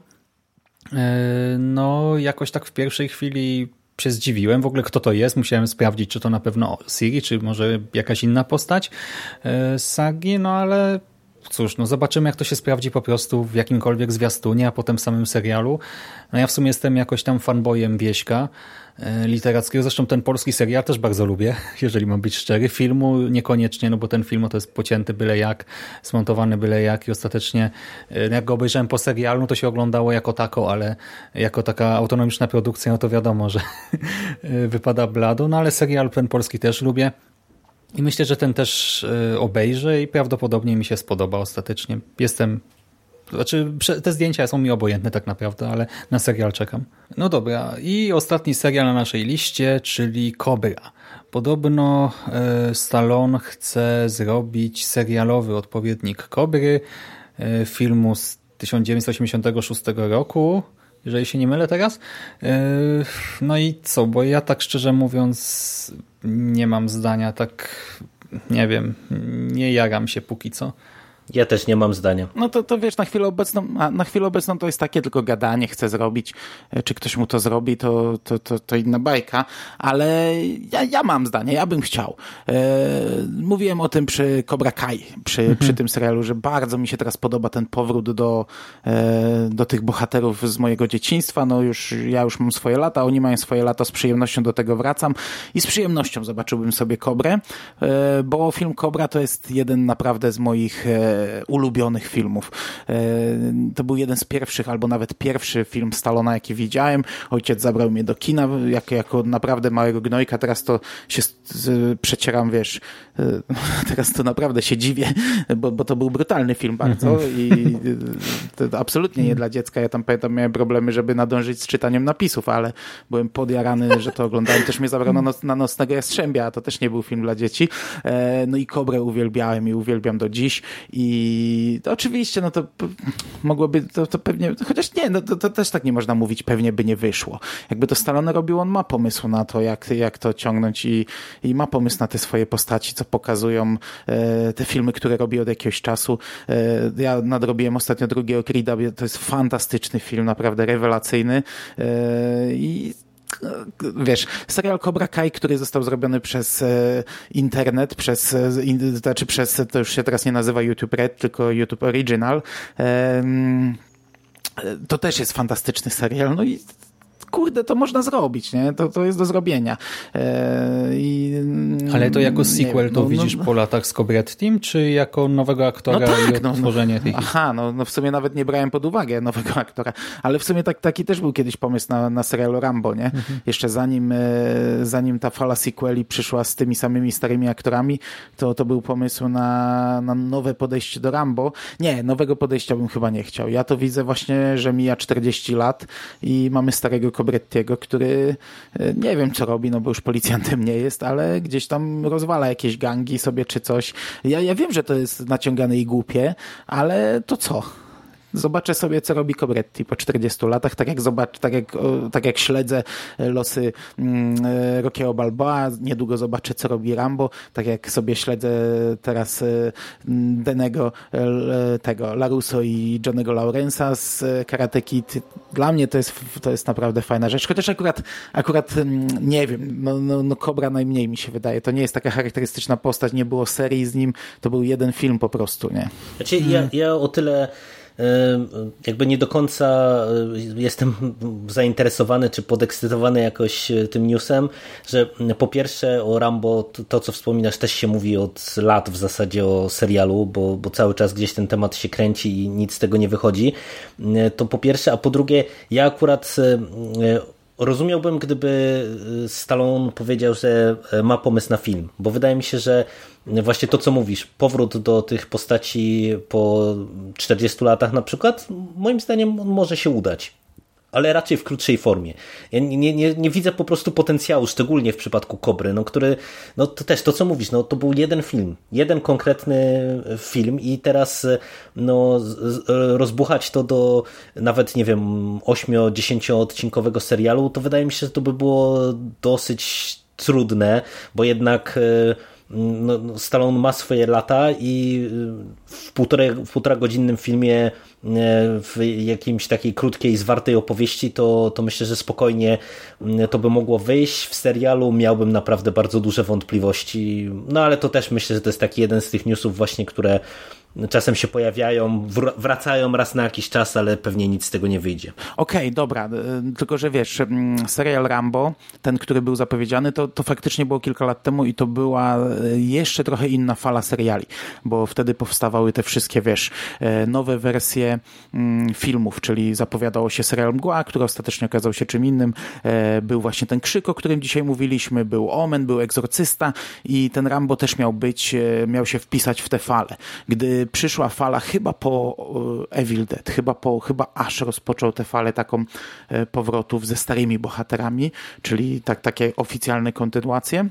No jakoś tak w pierwszej chwili się zdziwiłem w ogóle, kto to jest. Musiałem sprawdzić, czy to na pewno Siri, czy może jakaś inna postać z e, sagi, no ale cóż, no zobaczymy, jak to się sprawdzi po prostu w jakimkolwiek zwiastunie, a potem w samym serialu. No ja w sumie jestem jakoś tam fanboyem Wieśka, literackiego. Zresztą ten polski serial też bardzo lubię, jeżeli mam być szczery. Filmu niekoniecznie, no bo ten film to jest pocięty byle jak, smontowany byle jak i ostatecznie e, jak go obejrzałem po serialu, no to się oglądało jako tako, ale jako taka autonomiczna produkcja, no to wiadomo, że e, wypada blado, no ale serial ten polski też lubię. I myślę, że ten też obejrzę i prawdopodobnie mi się spodoba ostatecznie. Jestem znaczy, te zdjęcia są mi obojętne tak naprawdę, ale na serial czekam. No dobra, i ostatni serial na naszej liście, czyli Cobra. Podobno e, Stallone chce zrobić serialowy odpowiednik Cobry, e, filmu z 1986 roku, jeżeli się nie mylę teraz. E, no i co, bo ja tak szczerze mówiąc nie mam zdania, tak nie wiem, nie jaram się póki co. Ja też nie mam zdania. No to, to wiesz, na chwilę obecną, na chwilę obecną to jest takie tylko gadanie, chce zrobić, e, czy ktoś mu to zrobi, to, to, to, to inna bajka, ale ja, ja mam zdanie, ja bym chciał. E, mówiłem o tym przy Cobra Kai, przy, mhm. przy tym serialu, że bardzo mi się teraz podoba ten powrót do, e, do tych bohaterów z mojego dzieciństwa, no już, ja już mam swoje lata, oni mają swoje lata, z przyjemnością do tego wracam i z przyjemnością zobaczyłbym sobie Kobrę, e, bo film Kobra to jest jeden naprawdę z moich e, ulubionych filmów. E, to był jeden z pierwszych, albo nawet pierwszy film Stalona, jaki widziałem. Ojciec zabrał mnie do kina jako, jako naprawdę małego gnojka. Teraz to się przecieram, wiesz, e, teraz to naprawdę się dziwię, bo, bo to był brutalny film bardzo mhm. i absolutnie nie dla dziecka. Ja tam pamiętam, miałem problemy, żeby nadążyć z czytaniem napisów, ale byłem podjarany, że to oglądałem. Też mnie zabrano na, na Nocnego Jastrzębia, a to też nie był film dla dzieci. E, no i Kobrę uwielbiałem i uwielbiam do dziś i i oczywiście, no to mogłoby, to, to pewnie, chociaż nie, no to, to, też tak nie można mówić, pewnie by nie wyszło. Jakby to Stallone robił, on ma pomysł na to, jak, jak to ciągnąć i, i ma pomysł na te swoje postaci, co pokazują e, te filmy, które robi od jakiegoś czasu. E, ja nadrobiłem ostatnio drugiego Creed'a, to jest fantastyczny film, naprawdę rewelacyjny e, i wiesz, serial Cobra Kai, który został zrobiony przez e, internet, przez, e, znaczy przez, to już się teraz nie nazywa YouTube Red, tylko YouTube Original, e, to też jest fantastyczny serial. No i kurde, to można zrobić, nie? To, to jest do zrobienia. E, i, Ale to jako sequel to no, no, widzisz no, po latach z Cobret Team, czy jako nowego aktora no tak, i no, odtworzenie tej Aha, no, no w sumie nawet nie brałem pod uwagę nowego aktora, ale w sumie tak, taki też był kiedyś pomysł na, na serial Rambo, nie? Mhm. Jeszcze zanim, e, zanim ta fala sequeli przyszła z tymi samymi starymi aktorami, to, to był pomysł na, na nowe podejście do Rambo. Nie, nowego podejścia bym chyba nie chciał. Ja to widzę właśnie, że mija 40 lat i mamy starego Cobrettiego, który e, nie wiem co robi, no bo już policjantem nie jest, ale gdzieś tam rozwala jakieś gangi sobie czy coś. Ja, ja wiem, że to jest naciągane i głupie, ale to co? Zobaczę sobie, co robi Cobretti po 40 latach, tak jak, zobacz, tak jak, tak jak śledzę losy mm, e, Rockiego Balboa, niedługo zobaczę, co robi Rambo, tak jak sobie śledzę teraz e, Denego, e, tego Laruso i Johnego Laurensa z Karate Kid. Dla mnie to jest, to jest naprawdę fajna rzecz, chociaż akurat, akurat mm, nie wiem, no, no, no Cobra najmniej mi się wydaje. To nie jest taka charakterystyczna postać, nie było serii z nim, to był jeden film po prostu, nie? Znaczy, ja, ja o tyle jakby nie do końca jestem zainteresowany czy podekscytowany jakoś e, tym newsem, że po pierwsze o Rambo, to co wspominasz też się mówi od lat w zasadzie o serialu, bo, bo cały czas gdzieś ten temat się kręci i nic z tego nie wychodzi. To po pierwsze, a po drugie ja akurat e, rozumiałbym, gdyby y, Stallone powiedział, że e, ma pomysł na film, bo wydaje mi się, że właśnie to, co mówisz, powrót do tych postaci po 40 latach na przykład, moim zdaniem może się udać ale raczej w krótszej formie. Ja nie, nie, nie widzę po prostu potencjału, szczególnie w przypadku Kobry, no, który, no to też to, co mówisz, no to był jeden film, jeden konkretny film i teraz no, rozbuchać to do nawet, nie wiem, 8-10 odcinkowego serialu, to wydaje mi się, że to by było dosyć trudne, bo jednak e, no, no, Stallone ma swoje lata i w półtorej, w półtora godzinnym filmie e, w jakimś takiej krótkiej, zwartej opowieści, to, to myślę, że spokojnie to by mogło wyjść. W serialu miałbym naprawdę bardzo duże wątpliwości, no ale to też myślę, że to jest taki jeden z tych newsów właśnie, które czasem się pojawiają, wracają raz na jakiś czas, ale pewnie nic z tego nie wyjdzie. Okej, okay, dobra, y, tylko że wiesz, mm, serial Rambo, ten, który był zapowiedziany, to, to faktycznie było kilka lat temu i to była y, jeszcze trochę inna fala seriali, bo wtedy powstawały te wszystkie, wiesz, y, nowe wersje mm, filmów, czyli zapowiadało się serial Mgła, który ostatecznie okazał się czym innym. Był właśnie ten krzyk, o którym dzisiaj mówiliśmy, był Omen, był Egzorcysta i ten Rambo też miał być, miał się wpisać w tę falę. Gdy przyszła fala chyba po e, Evil Dead, chyba, po, chyba aż rozpoczął tę falę taką e, powrotów ze starymi bohaterami, czyli tak, takie oficjalne kontynuacje.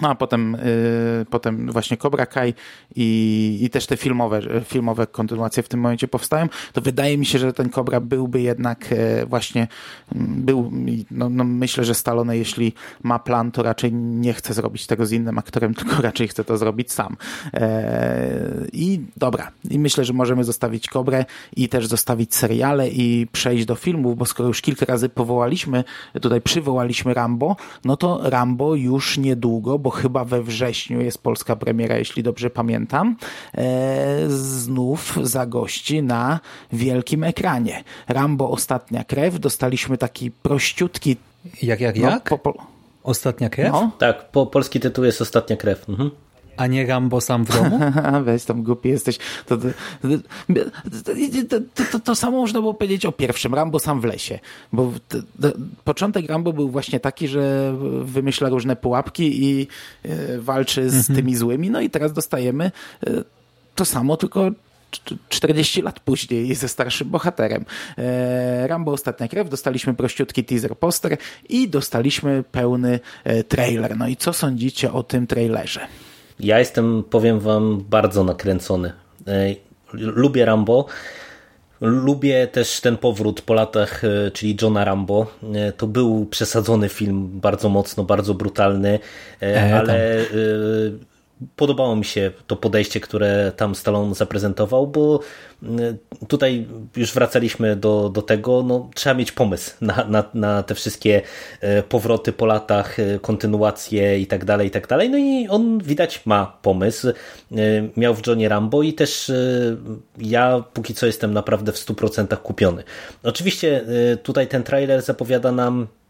No a potem, y, potem właśnie Cobra Kai i, i też te filmowe, filmowe kontynuacje w tym momencie powstają, to wydaje mi się, że ten Cobra byłby jednak y, właśnie, mm, był, no, no myślę, że Stallone jeśli ma plan, to raczej nie chce zrobić tego z innym aktorem, tylko raczej chce to zrobić sam. E, I dobra, i myślę, że możemy zostawić Cobrę i też zostawić seriale i przejść do filmów, bo skoro już kilka razy powołaliśmy, tutaj przywołaliśmy Rambo, no to Rambo już niedługo, bo chyba we wrześniu jest polska premiera, jeśli dobrze pamiętam, e, znów zagości na wielkim ekranie. Rambo Ostatnia Krew, dostaliśmy taki prościutki... Jak, jak, no, jak? Po, po... Ostatnia Krew? No. Tak, po, polski tytuł jest Ostatnia Krew. Mhm. A nie Rambo sam w domu? Weź tam głupi jesteś. To, to, to, to, samo można było powiedzieć o pierwszym, Rambo sam w lesie. Bo początek Rambo był właśnie taki, że wymyśla różne pułapki i e, walczy z mhm. tymi złymi. No i teraz dostajemy e, to samo, tylko 40 lat później ze starszym bohaterem. E, Rambo Ostatnia Krew, dostaliśmy prościutki teaser poster i dostaliśmy pełny trailer. No i co sądzicie o tym trailerze? Ja jestem, powiem wam, bardzo nakręcony. E, lubię Rambo. Lubię też ten powrót po latach, e, czyli Johna Rambo. E, to był przesadzony film, bardzo mocno, bardzo brutalny, ale podobało mi się to podejście, które tam Stallone zaprezentował, bo tutaj już wracaliśmy do, do tego, no, trzeba mieć pomysł na, na, na te wszystkie powroty po latach, kontynuacje i tak dalej, i tak dalej. No i on widać ma pomysł. Miał w Johnie Rambo i też ja póki co jestem naprawdę w 100% kupiony. Oczywiście tutaj ten trailer zapowiada nam Mm,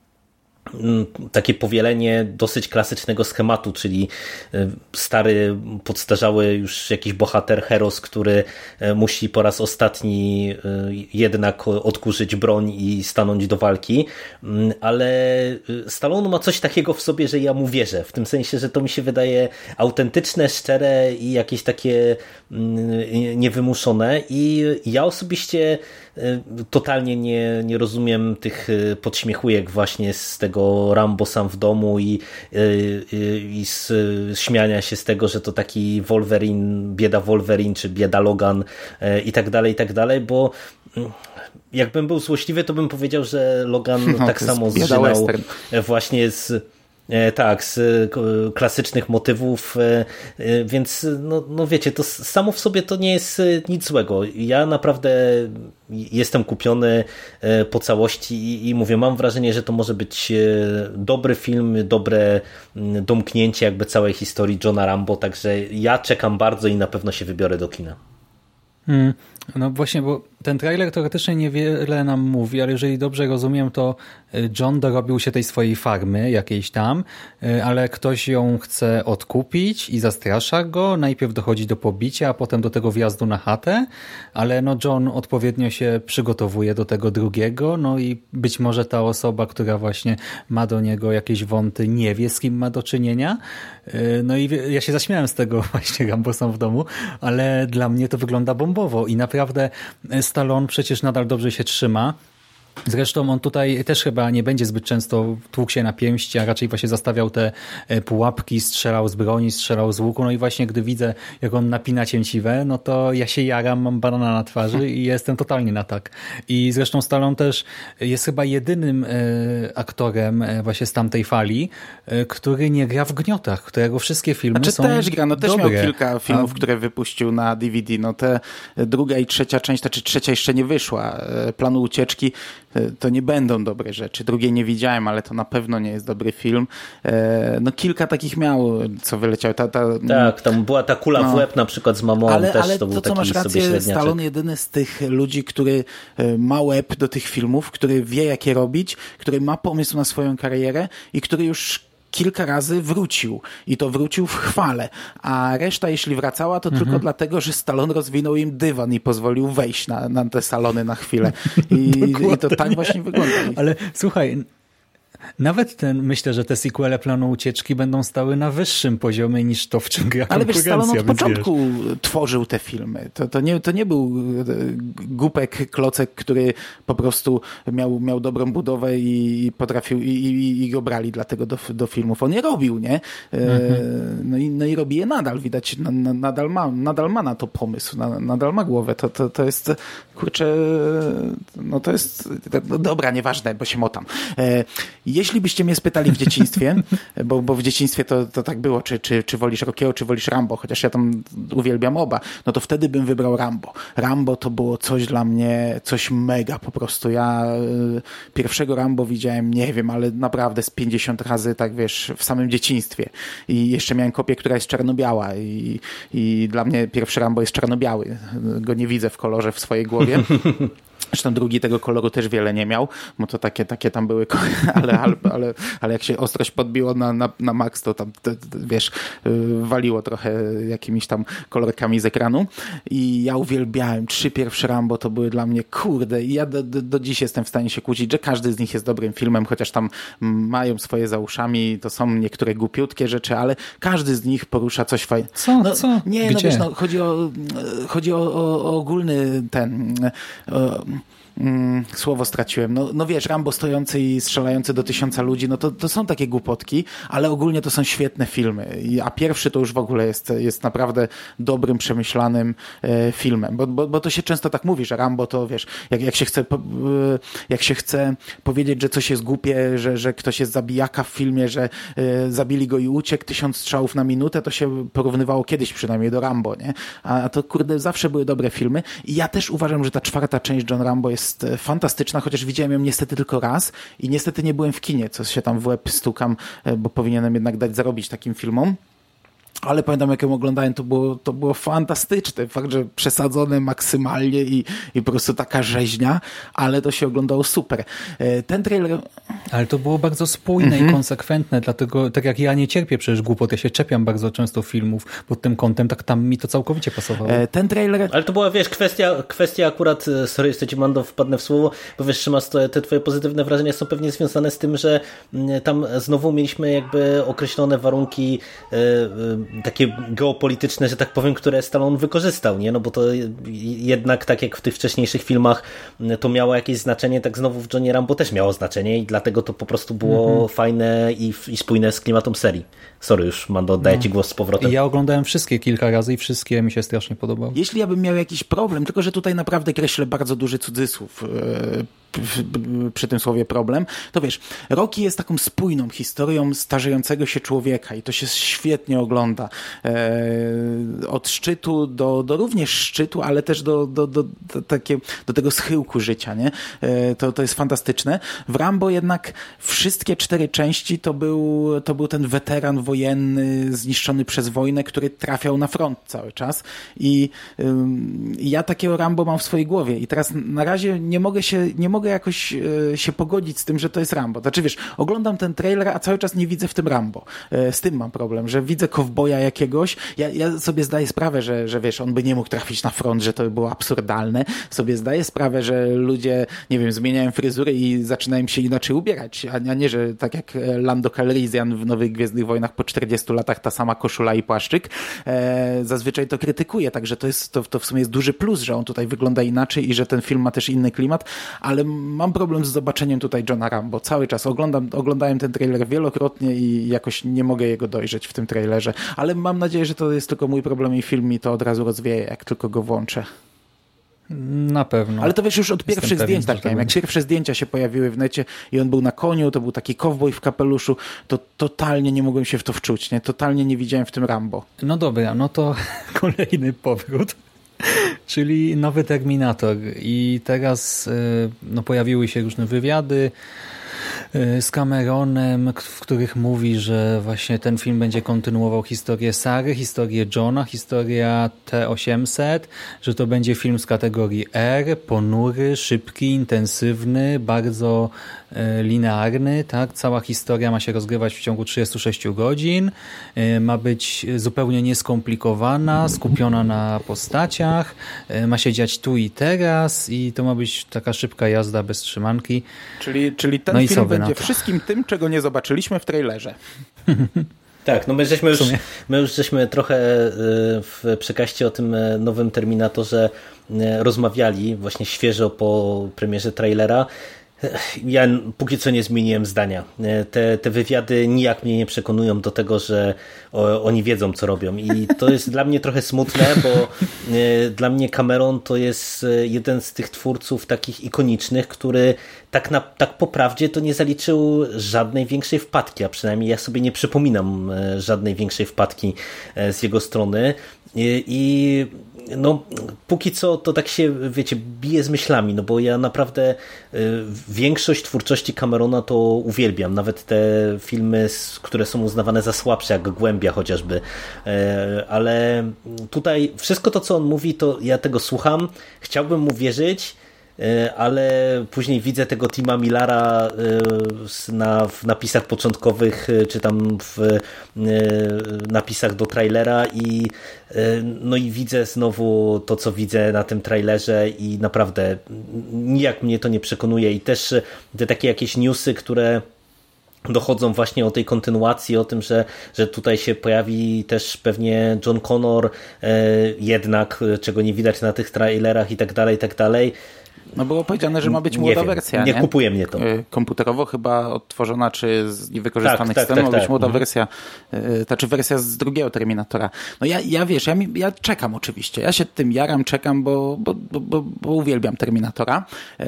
takie powielenie dosyć klasycznego schematu, czyli e, stary, podstarzały już jakiś bohater, heros, który e, musi po raz ostatni e, jednak odkurzyć broń i stanąć do walki, mm, ale Stallone ma coś takiego w sobie, że ja mu wierzę, w tym sensie, że to mi się wydaje autentyczne, szczere i jakieś takie mm, niewymuszone. I ja osobiście totalnie nie, nie rozumiem tych podśmiechujek właśnie z tego Rambo sam w domu i, y, y, i, i z, śmiania się z tego, że to taki Wolverine, bieda Wolverine, czy bieda Logan y, i tak dalej, i tak dalej, bo mm, jakbym był złośliwy, to bym powiedział, że Logan no, tak samo zżynał właśnie z tak, z e, klasycznych motywów, e, więc no, no wiecie, to samo w sobie to nie jest nic złego. Ja naprawdę jestem kupiony po całości i, i mówię, mam wrażenie, że to może być dobry film, dobre domknięcie jakby całej historii Johna Rambo, także ja czekam bardzo i na pewno się wybiorę do kina. Hmm. No właśnie, bo ten trailer teoretycznie niewiele nam mówi, ale jeżeli dobrze rozumiem, to y, John dorobił się tej swojej farmy jakiejś tam, y, ale ktoś ją chce odkupić i zastrasza go. Najpierw dochodzi do pobicia, a potem do tego wjazdu na chatę, ale no John odpowiednio się przygotowuje do tego drugiego, no i być może ta osoba, która właśnie ma do niego jakieś wąty, nie wie z kim ma do czynienia. Y, no i ja się zaśmiałem z tego właśnie Rambo w domu, ale dla mnie to wygląda bombowo i naprawdę Stallone przecież nadal dobrze się trzyma. Zresztą on tutaj też chyba nie będzie zbyt często tłukł się na pięści, a raczej właśnie zastawiał te e, pułapki, strzelał z broni, strzelał z łuku. No i właśnie gdy widzę, jak on napina cięciwe, no to ja się jaram, mam banana na twarzy i jestem totalnie na tak. I zresztą Stallone też jest chyba jedynym e, aktorem e, właśnie z tamtej fali, który nie gra w gniotach, którego wszystkie filmy znaczy, są też gra, no też dobre. miał kilka filmów, a... które wypuścił na DVD. No te druga i trzecia część, znaczy trzecia jeszcze nie wyszła, planu ucieczki to nie będą dobre rzeczy. Drugiej nie widziałem, ale to na pewno nie jest dobry film. E, no kilka takich miał, co wyleciały. Ta, ta, tak, tam była ta kula no. w łeb na przykład z mamą ale, też, ale to, to był co masz rację, Stallone jedyny z tych ludzi, który e, ma łeb do tych filmów, który wie jakie robić, który ma pomysł na swoją karierę i który już kilka razy wrócił i to wrócił w chwale, a reszta jeśli wracała, to mhm. tylko dlatego, że Stallone rozwinął im dywan i pozwolił wejść na, na te salony na chwilę. I, i to tak właśnie wygląda. Ale słuchaj, nawet ten, myślę, że te sequele planu ucieczki będą stały na wyższym poziomie niż to, w czym gra Ale wiesz, Stallone od początku wiesz. tworzył te filmy. To, to, nie, to nie był e, głupek, klocek, który po prostu miał, miał dobrą budowę i potrafił, i, i, i go brali dlatego do, do filmów. On je robił, nie? E, mhm. No, i, no i robi je nadal. Widać, nadal ma, nadal ma na to pomysł, nadal ma głowę. To, to, to jest, kurczę, no to jest, dobra, nieważne, bo się motam. E, jeśli byście mnie spytali w dzieciństwie, bo, bo w dzieciństwie to, to tak było, czy, czy, czy wolisz Rockiego, czy wolisz Rambo, chociaż ja tam uwielbiam oba, no to wtedy bym wybrał Rambo. Rambo to było coś dla mnie, coś mega po prostu. Ja y, pierwszego Rambo widziałem, nie wiem, ale naprawdę z 50 razy, tak wiesz, w samym dzieciństwie. I jeszcze miałem kopię, która jest czarno-biała i, i dla mnie pierwszy Rambo jest czarno-biały. Go nie widzę w kolorze w swojej głowie. Zresztą drugi tego koloru też wiele nie miał, bo to takie, takie tam były, ale, ale, ale, ale jak się ostrość podbiło na, na, na max, to tam, to, wiesz, y, waliło trochę jakimiś tam kolorkami z ekranu. I ja uwielbiałem trzy pierwsze Rambo, to były dla mnie kurde. I ja do, do, do dziś jestem w stanie się kłócić, że każdy z nich jest dobrym filmem, chociaż tam mają swoje za uszami, to są niektóre głupiutkie rzeczy, ale każdy z nich porusza coś fajnego. Co? No, Co? Nie, no Gdzie? no wiesz, no, chodzi o, chodzi o, o, o ogólny ten... O, mm, słowo straciłem. No, no wiesz, Rambo stojący i strzelający do tysiąca ludzi, no to, to są takie głupotki, ale ogólnie to są świetne filmy. A pierwszy to już w ogóle jest, jest naprawdę dobrym, przemyślanym e, filmem, bo, bo, bo to się często tak mówi, że Rambo to wiesz, jak, jak, się chce, e, jak się chce powiedzieć, że coś jest głupie, że, że ktoś jest zabijaka w filmie, że e, zabili go i uciekł tysiąc strzałów na minutę, to się porównywało kiedyś przynajmniej do Rambo, nie? A to kurde, zawsze były dobre filmy i ja też uważam, że ta czwarta część John Rambo jest jest fantastyczna, chociaż widziałem ją niestety tylko raz i niestety nie byłem w kinie, co się tam w łeb stukam, e, bo powinienem jednak dać zarobić takim filmom. Ale pamiętam, jak ją oglądałem, to było, to było fantastyczne. Fakt, że przesadzone maksymalnie i, i po prostu taka rzeźnia, ale to się oglądało super. E, ten trailer... Ale to było bardzo spójne i konsekwentne, dlatego tak jak ja nie cierpię przecież głupot, ja się czepiam bardzo często filmów pod tym kątem, tak tam mi to całkowicie pasowało. Ten trailer... Ale to była, wiesz, kwestia, kwestia akurat, e, sorry, jeszcze ci Mando wpadnę w słowo, bo wiesz, Szymas, te twoje pozytywne wrażenia są pewnie związane z tym, że tam znowu mieliśmy jakby określone warunki yy, takie geopolityczne, że tak powiem, które Stallone wykorzystał, nie? No bo to jednak tak jak w tych wcześniejszych filmach to miało jakieś znaczenie, tak znowu w Johnny Rambo też miało znaczenie i dlatego to po prostu było mm -hmm. fajne i, i spójne z klimatem serii. Sorry, już Mando, oddaję no. Ci głos z powrotem. Ja oglądałem wszystkie kilka razy i wszystkie mi się strasznie podobały. Jeśli ja bym miał jakiś problem, tylko że tutaj naprawdę kreślę bardzo duży cudzysłów przy tym słowie problem, to wiesz, Rocky jest taką spójną historią starzejącego się człowieka i to się świetnie ogląda. E, od szczytu do, do również szczytu, ale też do, do, do, do, takie, do tego schyłku życia, nie? E, to, to jest fantastyczne. W Rambo jednak wszystkie cztery części to był, to był ten weteran wojenny zniszczony przez wojnę, który trafiał na front cały czas i ja takiego Rambo mam w swojej głowie i teraz na razie nie mogę się, nie mogę mogę jakoś e, się pogodzić z tym, że to jest Rambo. Znaczy wiesz, oglądam ten trailer, a cały czas nie widzę w tym Rambo. E, z tym mam problem, że widzę kowboja jakiegoś. Ja, ja sobie zdaję sprawę, że, że wiesz, on by nie mógł trafić na front, że to by było absurdalne. Sobie zdaję sprawę, że ludzie, nie wiem, zmieniają fryzury i zaczynają się inaczej ubierać, a nie, że tak jak Lando Calrissian w Nowych Gwiezdnych Wojnach po 40 latach ta sama koszula i płaszczyk. E, zazwyczaj to krytykuje, także to jest, to, to w sumie jest duży plus, że on tutaj wygląda inaczej i że ten film ma też inny klimat, ale mam problem z zobaczeniem tutaj Johna Rambo. Cały czas oglądam, oglądałem ten trailer wielokrotnie i jakoś nie mogę jego dojrzeć w tym trailerze. Ale mam nadzieję, że to jest tylko mój problem i film mi to od razu rozwieje, jak tylko go włączę. Na pewno. Ale to wiesz, już od pierwszych Jestem zdjęć tak miałem. Jak pierwsze zdjęcia się pojawiły w necie i on był na koniu, to był taki kowboj w kapeluszu, to totalnie nie mogłem się w to wczuć, nie? Totalnie nie widziałem w tym Rambo. No dobra, no to kolejny powrót czyli nowy Terminator. I teraz y, no, pojawiły się różne wywiady z Cameronem, w których mówi, że właśnie ten film będzie kontynuował historię Sary, historię Johna, historia T-800, że to będzie film z kategorii R, ponury, szybki, intensywny, bardzo E, linearny, tak? Cała historia ma się rozgrywać w ciągu 36 godzin, e, ma być zupełnie nieskomplikowana, skupiona na postaciach, ma się dziać tu i teraz i to ma być taka szybka jazda bez trzymanki. Czyli, czyli ten no film będzie wszystkim tym, czego nie zobaczyliśmy w trailerze. Tak, no my żeśmy już, my już żeśmy trochę w przekaście o tym nowym Terminatorze rozmawiali właśnie świeżo po premierze trailera ja póki co nie zmieniłem zdania. Te, te wywiady nijak mnie nie przekonują do tego, że o, oni wiedzą, co robią. I to jest dla mnie trochę smutne, bo e, dla mnie Cameron to jest e, jeden z tych twórców takich ikonicznych, który tak, na, tak po prawdzie to nie zaliczył żadnej większej wpadki, a przynajmniej ja sobie nie przypominam e, żadnej większej wpadki z jego strony. I no, póki co to tak się, wiecie, bije z myślami, no bo ja naprawdę y, większość twórczości Camerona to uwielbiam, nawet te filmy, które są uznawane za słabsze, jak Głębia chociażby, e, ale tutaj wszystko to, co on mówi, to ja tego słucham, chciałbym mu wierzyć, ale później widzę tego Tima Millara e, na, w napisach początkowych, e, czy tam w napisach do trailera i no i widzę znowu to, co widzę na tym trailerze i naprawdę nijak mnie to nie przekonuje. I też te takie jakieś newsy, które dochodzą właśnie o tej kontynuacji, o tym, że, że tutaj się pojawi też pewnie John Connor jednak, czego nie widać na tych trailerach i tak dalej, i tak dalej No było powiedziane, że ma być młoda nie wersja, nie? nie? kupuje mnie to. Y, Komputerowo chyba odtworzona, czy z niewykorzystanych Tak, tak, systemów, tak, ma być tak. młoda Mhm. wersja, y, znaczy wersja z drugiego Terminatora. No ja, ja wiesz, ja, mi, ja czekam oczywiście, ja się tym jaram, czekam, bo, bo, bo, bo, bo uwielbiam Terminatora. Y,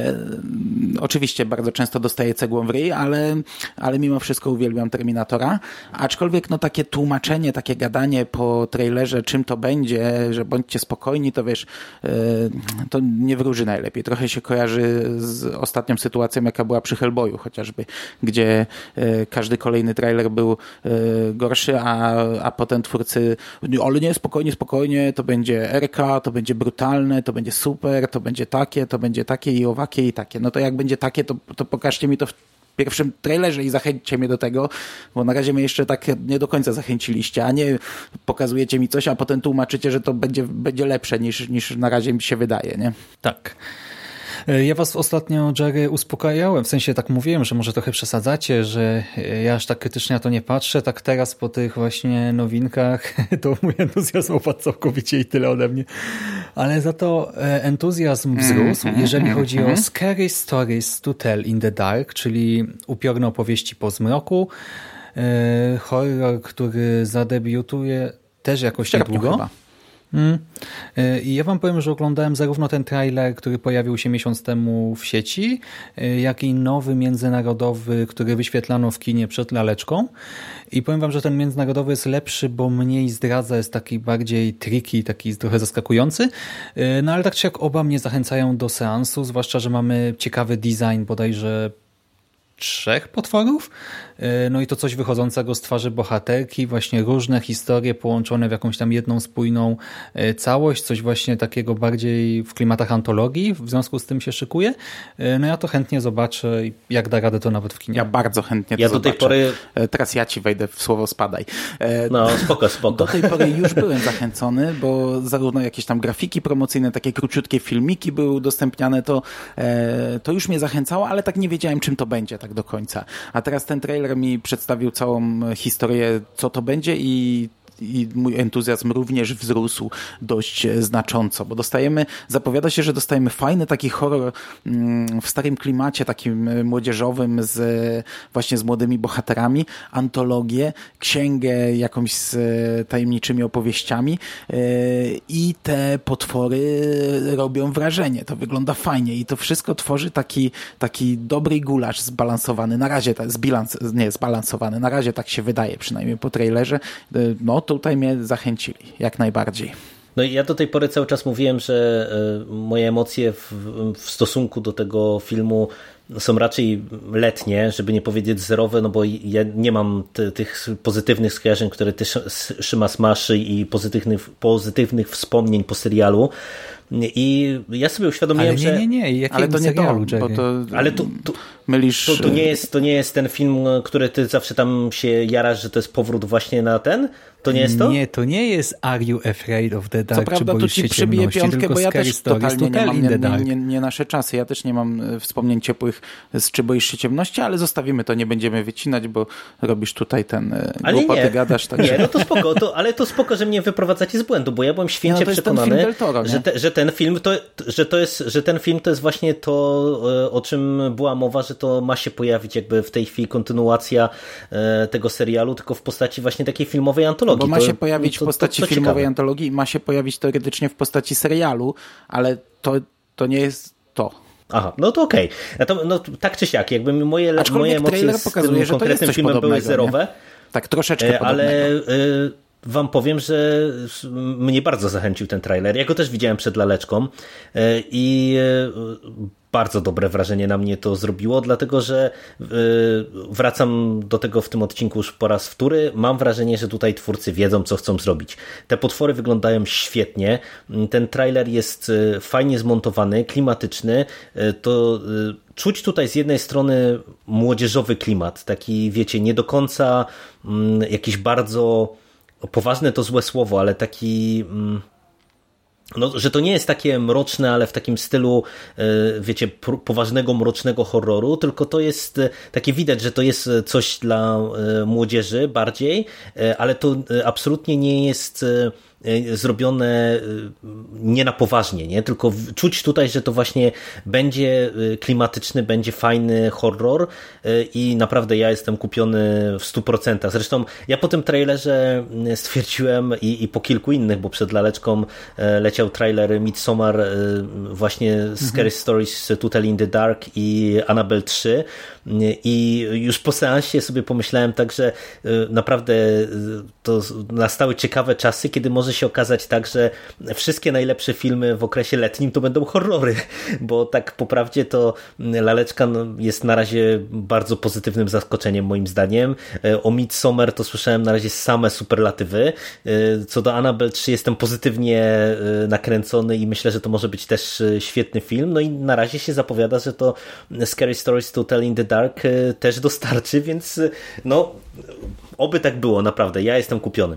oczywiście bardzo często dostaję cegłą w ryj, ale, ale mimo wszystko uwielbiam Terminatora. Aczkolwiek no takie tłumaczenie, takie gadanie po trailerze, czym to będzie, że bądźcie spokojni, to wiesz, y, to nie wróży najlepiej. Trochę się kojarzy z ostatnią sytuacją, jaka była przy Hellboyu chociażby, gdzie y, każdy kolejny trailer był y, gorszy, a, a potem twórcy, ale nie, spokojnie, spokojnie, to będzie RK, to będzie brutalne, to będzie super, to będzie takie, to będzie takie i owakie i takie. No to jak będzie takie, to, to pokażcie mi to w pierwszym trailerze i zachęćcie mnie do tego, bo na razie mnie jeszcze tak nie do końca zachęciliście, a nie pokazujecie mi coś, a potem tłumaczycie, że to będzie, będzie lepsze niż, niż na razie mi się wydaje, nie? Tak. E, Ja was ostatnio, Jerry, uspokajałem, w sensie tak mówiłem, że może trochę przesadzacie, że e, ja aż tak krytycznie na to nie patrzę, tak teraz po tych właśnie nowinkach to mój entuzjazm opadł całkowicie i tyle ode mnie. Ale za to e, entuzjazm wzrósł, jeżeli chodzi o Scary Stories to Tell in the Dark, czyli upiorne opowieści po zmroku, horror, który zadebiutuje też jakoś sierpniu niedługo. chyba. Mm. Ja wam powiem, że oglądałem zarówno ten trailer, który pojawił się miesiąc temu w sieci, y, jak i nowy międzynarodowy, który wyświetlano w kinie przed laleczką. I powiem wam, że ten międzynarodowy jest lepszy, bo mniej zdradza, jest taki bardziej tricky, taki trochę zaskakujący. Y, No ale tak czy jak oba mnie zachęcają do seansu, zwłaszcza, że mamy ciekawy design bodajże trzech potworów. E, No i to coś wychodzącego z twarzy bohaterki, właśnie różne historie połączone w jakąś tam jedną spójną e, całość, coś właśnie takiego bardziej w klimatach antologii, w związku z tym się szykuje. E, No ja to chętnie zobaczę jak da radę to nawet w kinie. Ja bardzo chętnie Ja to do tej pory- Teraz ja ci wejdę w słowo spadaj. No, spoko, spoko. Do tej pory już byłem zachęcony, bo zarówno jakieś tam grafiki promocyjne, takie króciutkie filmiki były udostępniane, to, to już mnie zachęcało, ale tak nie wiedziałem, czym to będzie tak do końca. A teraz ten trailer mi przedstawił całą historię, co to będzie i i mój entuzjazm również wzrósł dość e, znacząco, bo dostajemy, zapowiada się, że dostajemy fajny taki horror mm, w starym klimacie, takim e, młodzieżowym, z, e, właśnie z młodymi bohaterami, antologię, księgę jakąś z tajemniczymi opowieściami i te potwory robią wrażenie. To wygląda fajnie i to wszystko tworzy taki, taki dobry gulasz zbalansowany. Na razie, zbilans, nie, zbalansowany. Na razie tak się wydaje, przynajmniej po trailerze. No tutaj mnie zachęcili, jak najbardziej. No i ja do tej pory cały czas mówiłem, że e, moje emocje w, w stosunku do tego filmu są raczej letnie, żeby nie powiedzieć zerowe, no bo ja nie mam ty, tych pozytywnych skojarzeń, które ty Szy- Szymas masz i pozytywnych, pozytywnych wspomnień po serialu. I ja sobie uświadomiłem, Ale nie, że... nie, nie, jakiego Ale to nie serialu, to, bo to Ale tu, tu, mylisz... to, to, nie jest, to nie jest ten film, który ty zawsze tam się jarasz, że to jest powrót właśnie na ten? To nie jest to? Nie, to nie jest Are You Afraid of the Dark, Co prawda boisz ci ciemności, piątkę, tylko bo ja też totalnie to nie mam, nie, nie, nie, nasze czasy. Ja też nie mam e, wspomnień ciepłych z Czy boisz się ciemności, ale zostawimy to, nie będziemy wycinać, bo robisz tutaj ten e, Ale głupoty nie, gadasz. Także... nie, no to spoko, to, ale to spoko, że mnie wyprowadzacie z błędu, bo ja byłem święcie no to jest ten przekonany, film Del Toro, że, te, że ten film to, że to jest, że ten film to jest właśnie to, e, o czym była mowa, że to ma się pojawić jakby w tej chwili kontynuacja e, tego serialu, tylko w postaci właśnie takiej filmowej antologii. Bo ma To- się pojawić to- w postaci to- filmowej ciekawe. antologii i ma się pojawić teoretycznie w postaci serialu, ale to, to nie jest to. Aha, no to okej. To- No, tak czy siak, jakby moje, moje Aczkolwiek emocje trailer z pokazuje, tym że to jest konkretnym filmem były podobnego, zerowe. nie? Tak troszeczkę E, podobnego. Ale e, wam powiem, że mnie bardzo zachęcił ten trailer. Ja go też widziałem przed laleczką i bardzo dobre wrażenie na mnie to zrobiło, dlatego że e, wracam do tego w tym odcinku już po raz wtóry. Mam wrażenie, że tutaj twórcy wiedzą, co chcą zrobić. Te potwory wyglądają świetnie. Ten trailer jest e, fajnie zmontowany, klimatyczny. E, To czuć tutaj z jednej strony młodzieżowy klimat, taki wiecie, nie do końca mm, jakiś bardzo poważne to złe słowo, ale taki mm, no, że to nie jest takie mroczne, ale w takim stylu, e, wiecie, poważnego, mrocznego horroru, tylko to jest e, takie widać, że to jest e, coś dla młodzieży bardziej, ale to absolutnie nie jest zrobione nie na poważnie, nie? tylko czuć tutaj, że to właśnie będzie klimatyczny, będzie fajny horror i naprawdę ja jestem kupiony w 100%. Zresztą ja po tym trailerze stwierdziłem i, i po kilku innych, bo przed laleczką leciał trailer Midsommar właśnie Scary mhm. Stories to Tell in the Dark i Annabelle 3 i już po seansie sobie pomyślałem tak, że y, naprawdę y, to nastały ciekawe czasy, kiedy może się okazać tak, że wszystkie najlepsze filmy w okresie letnim to będą horrory, bo tak po prawdzie to Laleczka no, jest na razie bardzo pozytywnym zaskoczeniem moim zdaniem. Y, o Midsommar to słyszałem na razie same superlatywy. Co do Annabelle 3 jestem pozytywnie nakręcony i myślę, że to może być też świetny film. No i na razie się zapowiada, że to Scary Stories to Tell in the Dark e, też dostarczy, więc e, no oby tak było, naprawdę. Ja jestem kupiony.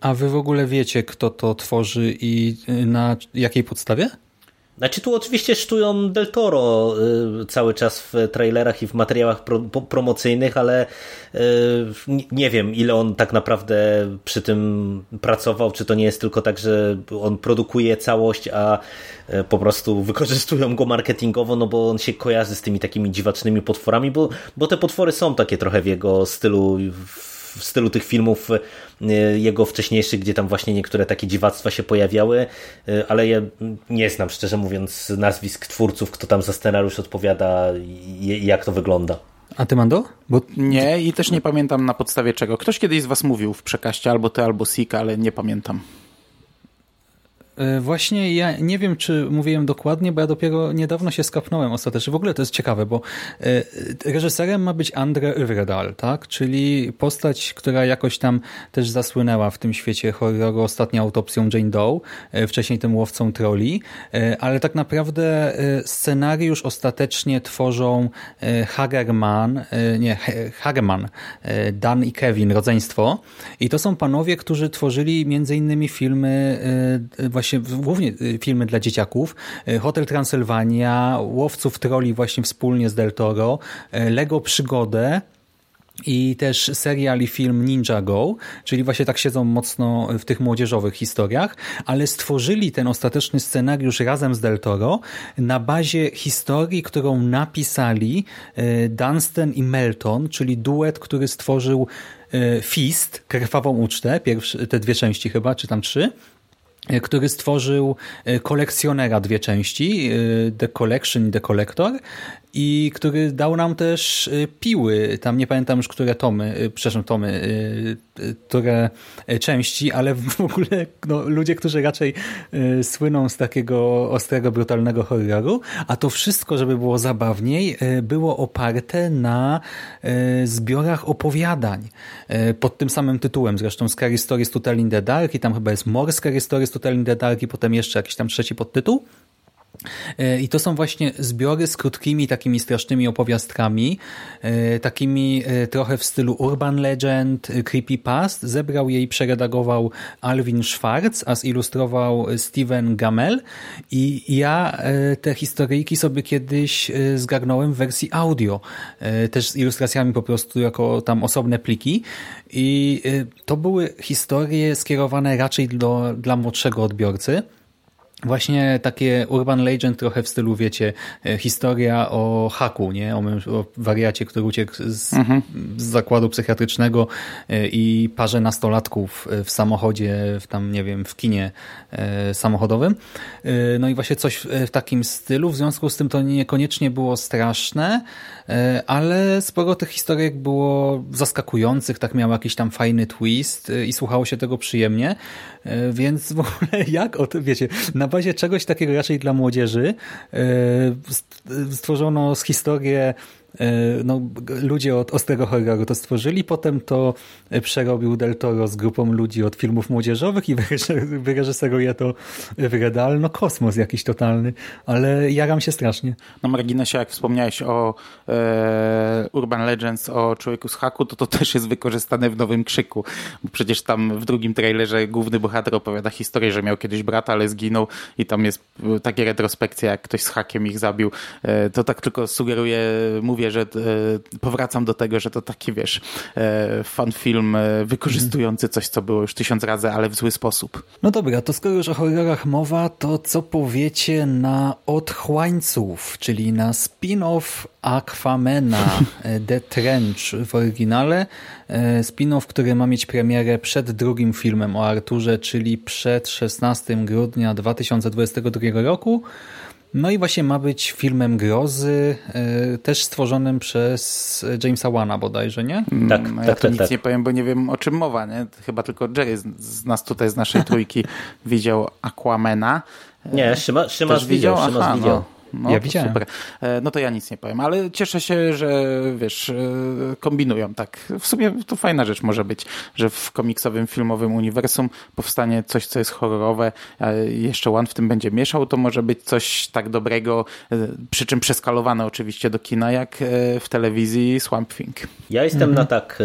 A wy w ogóle wiecie, kto to tworzy i e, na jakiej podstawie? Znaczy tu oczywiście sztują Del Toro y, cały czas w trailerach i w materiałach pro, promocyjnych, ale y, nie wiem ile on tak naprawdę przy tym pracował, czy to nie jest tylko tak, że on produkuje całość, a y, po prostu wykorzystują go marketingowo, no bo on się kojarzy z tymi takimi dziwacznymi potworami, bo, bo te potwory są takie trochę w jego stylu w stylu tych filmów e, jego wcześniejszych, gdzie tam właśnie niektóre takie dziwactwa się pojawiały, e, ale ja nie znam szczerze mówiąc nazwisk twórców, kto tam za scenariusz odpowiada i jak to wygląda. A ty, Mando? Bo... Nie i też nie pamiętam na podstawie czego. Ktoś kiedyś z was mówił w przekaście albo ty, albo Sika, ale nie pamiętam. E, właśnie ja nie wiem, czy mówiłem dokładnie, bo ja dopiero niedawno się skapnąłem ostatecznie. W ogóle to jest ciekawe, bo e, reżyserem ma być Andre Övredal, tak? czyli postać, która jakoś tam też zasłynęła w tym świecie horroru ostatnią autopsją Jane Doe, e, wcześniej tym łowcą troli, ale tak naprawdę scenariusz ostatecznie tworzą Hagerman, nie, Hagerman, Dan i Kevin, rodzeństwo i to są panowie, którzy tworzyli między innymi filmy właśnie właśnie głównie y, filmy dla dzieciaków, y, Hotel Transylwania, Łowców Troli właśnie wspólnie z Del Toro, y, Lego Przygodę, i też serial i film Ninja Go, czyli właśnie tak siedzą mocno w tych młodzieżowych historiach, ale stworzyli ten ostateczny scenariusz razem z Del Toro na bazie historii, którą napisali Dunstan i Melton, czyli duet, który stworzył Fist, Krwawą Ucztę, te dwie części chyba, czy tam trzy, który stworzył e, kolekcjonera dwie części, e, The Collection i The Collector i który dał nam też y, piły, tam nie pamiętam już które tomy, y, przepraszam tomy, y, które części, ale w ogóle no, ludzie, którzy raczej słyną z takiego ostrego, brutalnego horroru, a to wszystko, żeby było zabawniej, było oparte na zbiorach opowiadań. Pod tym samym tytułem, zresztą Scary Stories to Tell in the Dark i tam chyba jest More Scary Stories to Tell in the Dark i potem jeszcze jakiś tam trzeci podtytuł I to są właśnie zbiory z krótkimi, takimi strasznymi opowiastkami, e, takimi e, trochę w stylu urban legend, creepypast. Zebrał je i przeredagował Alvin Schwartz, a zilustrował Steven Gamel. I ja te historyjki sobie kiedyś zgarnąłem w wersji audio, też z ilustracjami po prostu jako tam osobne pliki. I to były historie skierowane raczej do, dla młodszego odbiorcy. Właśnie takie urban legend trochę w stylu, wiecie, e, historia o haku, nie? O, o wariacie, który uciekł z, mhm. z, zakładu psychiatrycznego e, i parze nastolatków e, w samochodzie, w tam, nie wiem, w kinie samochodowym. No i właśnie coś w takim stylu. W związku z tym to niekoniecznie było straszne, ale sporo tych historyjek było zaskakujących, tak miał jakiś tam fajny twist i słuchało się tego przyjemnie. Więc w ogóle jak, o tym, wiecie, na bazie czegoś takiego raczej dla młodzieży e, stworzono z historię no, ludzie od Ostrego Horroru to stworzyli, potem to przerobił Del Toro z grupą ludzi od filmów młodzieżowych i wyreżyseruje to Redal. No kosmos jakiś totalny, ale jaram się strasznie. Na marginesie, jak wspomniałeś o e, Urban Legends, o Człowieku z Haku, to to też jest wykorzystane w Nowym Krzyku, bo przecież tam w drugim trailerze główny bohater opowiada historię, że miał kiedyś brata, ale zginął i tam jest takie retrospekcja, jak ktoś z hakiem ich zabił. E, to tak tylko sugeruje, mówi mówię, że powracam do tego, że to taki, wiesz, fan film wykorzystujący coś, co było już tysiąc razy, ale w zły sposób. No dobra, to skoro już o horrorach mowa, to co powiecie na Otchłańców, czyli na spin-off Aquamena The Trench w oryginale. Spin-off, który ma mieć premierę przed drugim filmem o Arturze, czyli przed 16 grudnia 2022 roku. No i właśnie ma być filmem grozy, e, też stworzonym przez Jamesa Wana bodajże, nie? Mm, tak, no ja tak, to tak, nic tak. nie powiem, bo nie wiem o czym mowa, nie? Chyba tylko Jerry z, z nas tutaj, z naszej trójki widział Aquamena. Nie, Szyma, Szymasz widział, Szymasz Aha, widział. No. No, ja widziałem. Super. E, no to ja nic nie powiem, ale cieszę się, że wiesz, e, kombinują tak. W sumie to fajna rzecz może być, że w komiksowym, filmowym uniwersum powstanie coś, co jest horrorowe, a jeszcze One w tym będzie mieszał, to może być coś tak dobrego, e, przy czym przeskalowane oczywiście do kina, jak w telewizji Swamp Thing. Ja jestem mhm. na tak,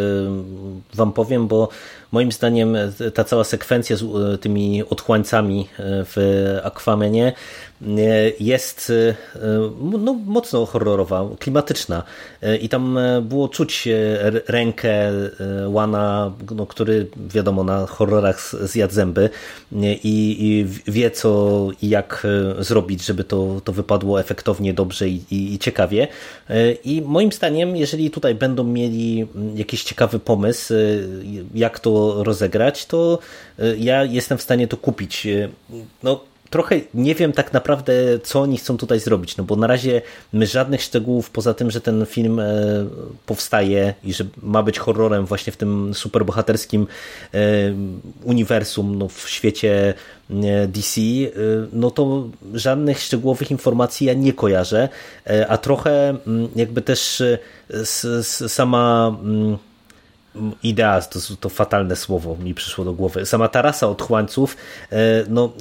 wam powiem, bo moim zdaniem ta cała sekwencja z tymi otchłańcami w Aquamenie jest e, no, mocno horrorowa, klimatyczna. E, i tam e, było czuć rękę Łana, no, który wiadomo na horrorach zjadł zęby i, i wie co i jak zrobić, żeby to, to wypadło efektownie, dobrze i, i, i ciekawie. I moim zdaniem, jeżeli tutaj będą mieli jakiś ciekawy pomysł, jak to rozegrać, to ja jestem w stanie to kupić. No, trochę nie wiem tak naprawdę, co oni chcą tutaj zrobić, no bo na razie my żadnych szczegółów, poza tym, że ten film e, powstaje i że ma być horrorem właśnie w tym superbohaterskim e, uniwersum no, w świecie e, DC, no to żadnych szczegółowych informacji ja nie kojarzę, a trochę mm, jakby też sama mm, idea, to, to fatalne słowo mi przyszło do głowy, sama tarasa otchłańców, e, no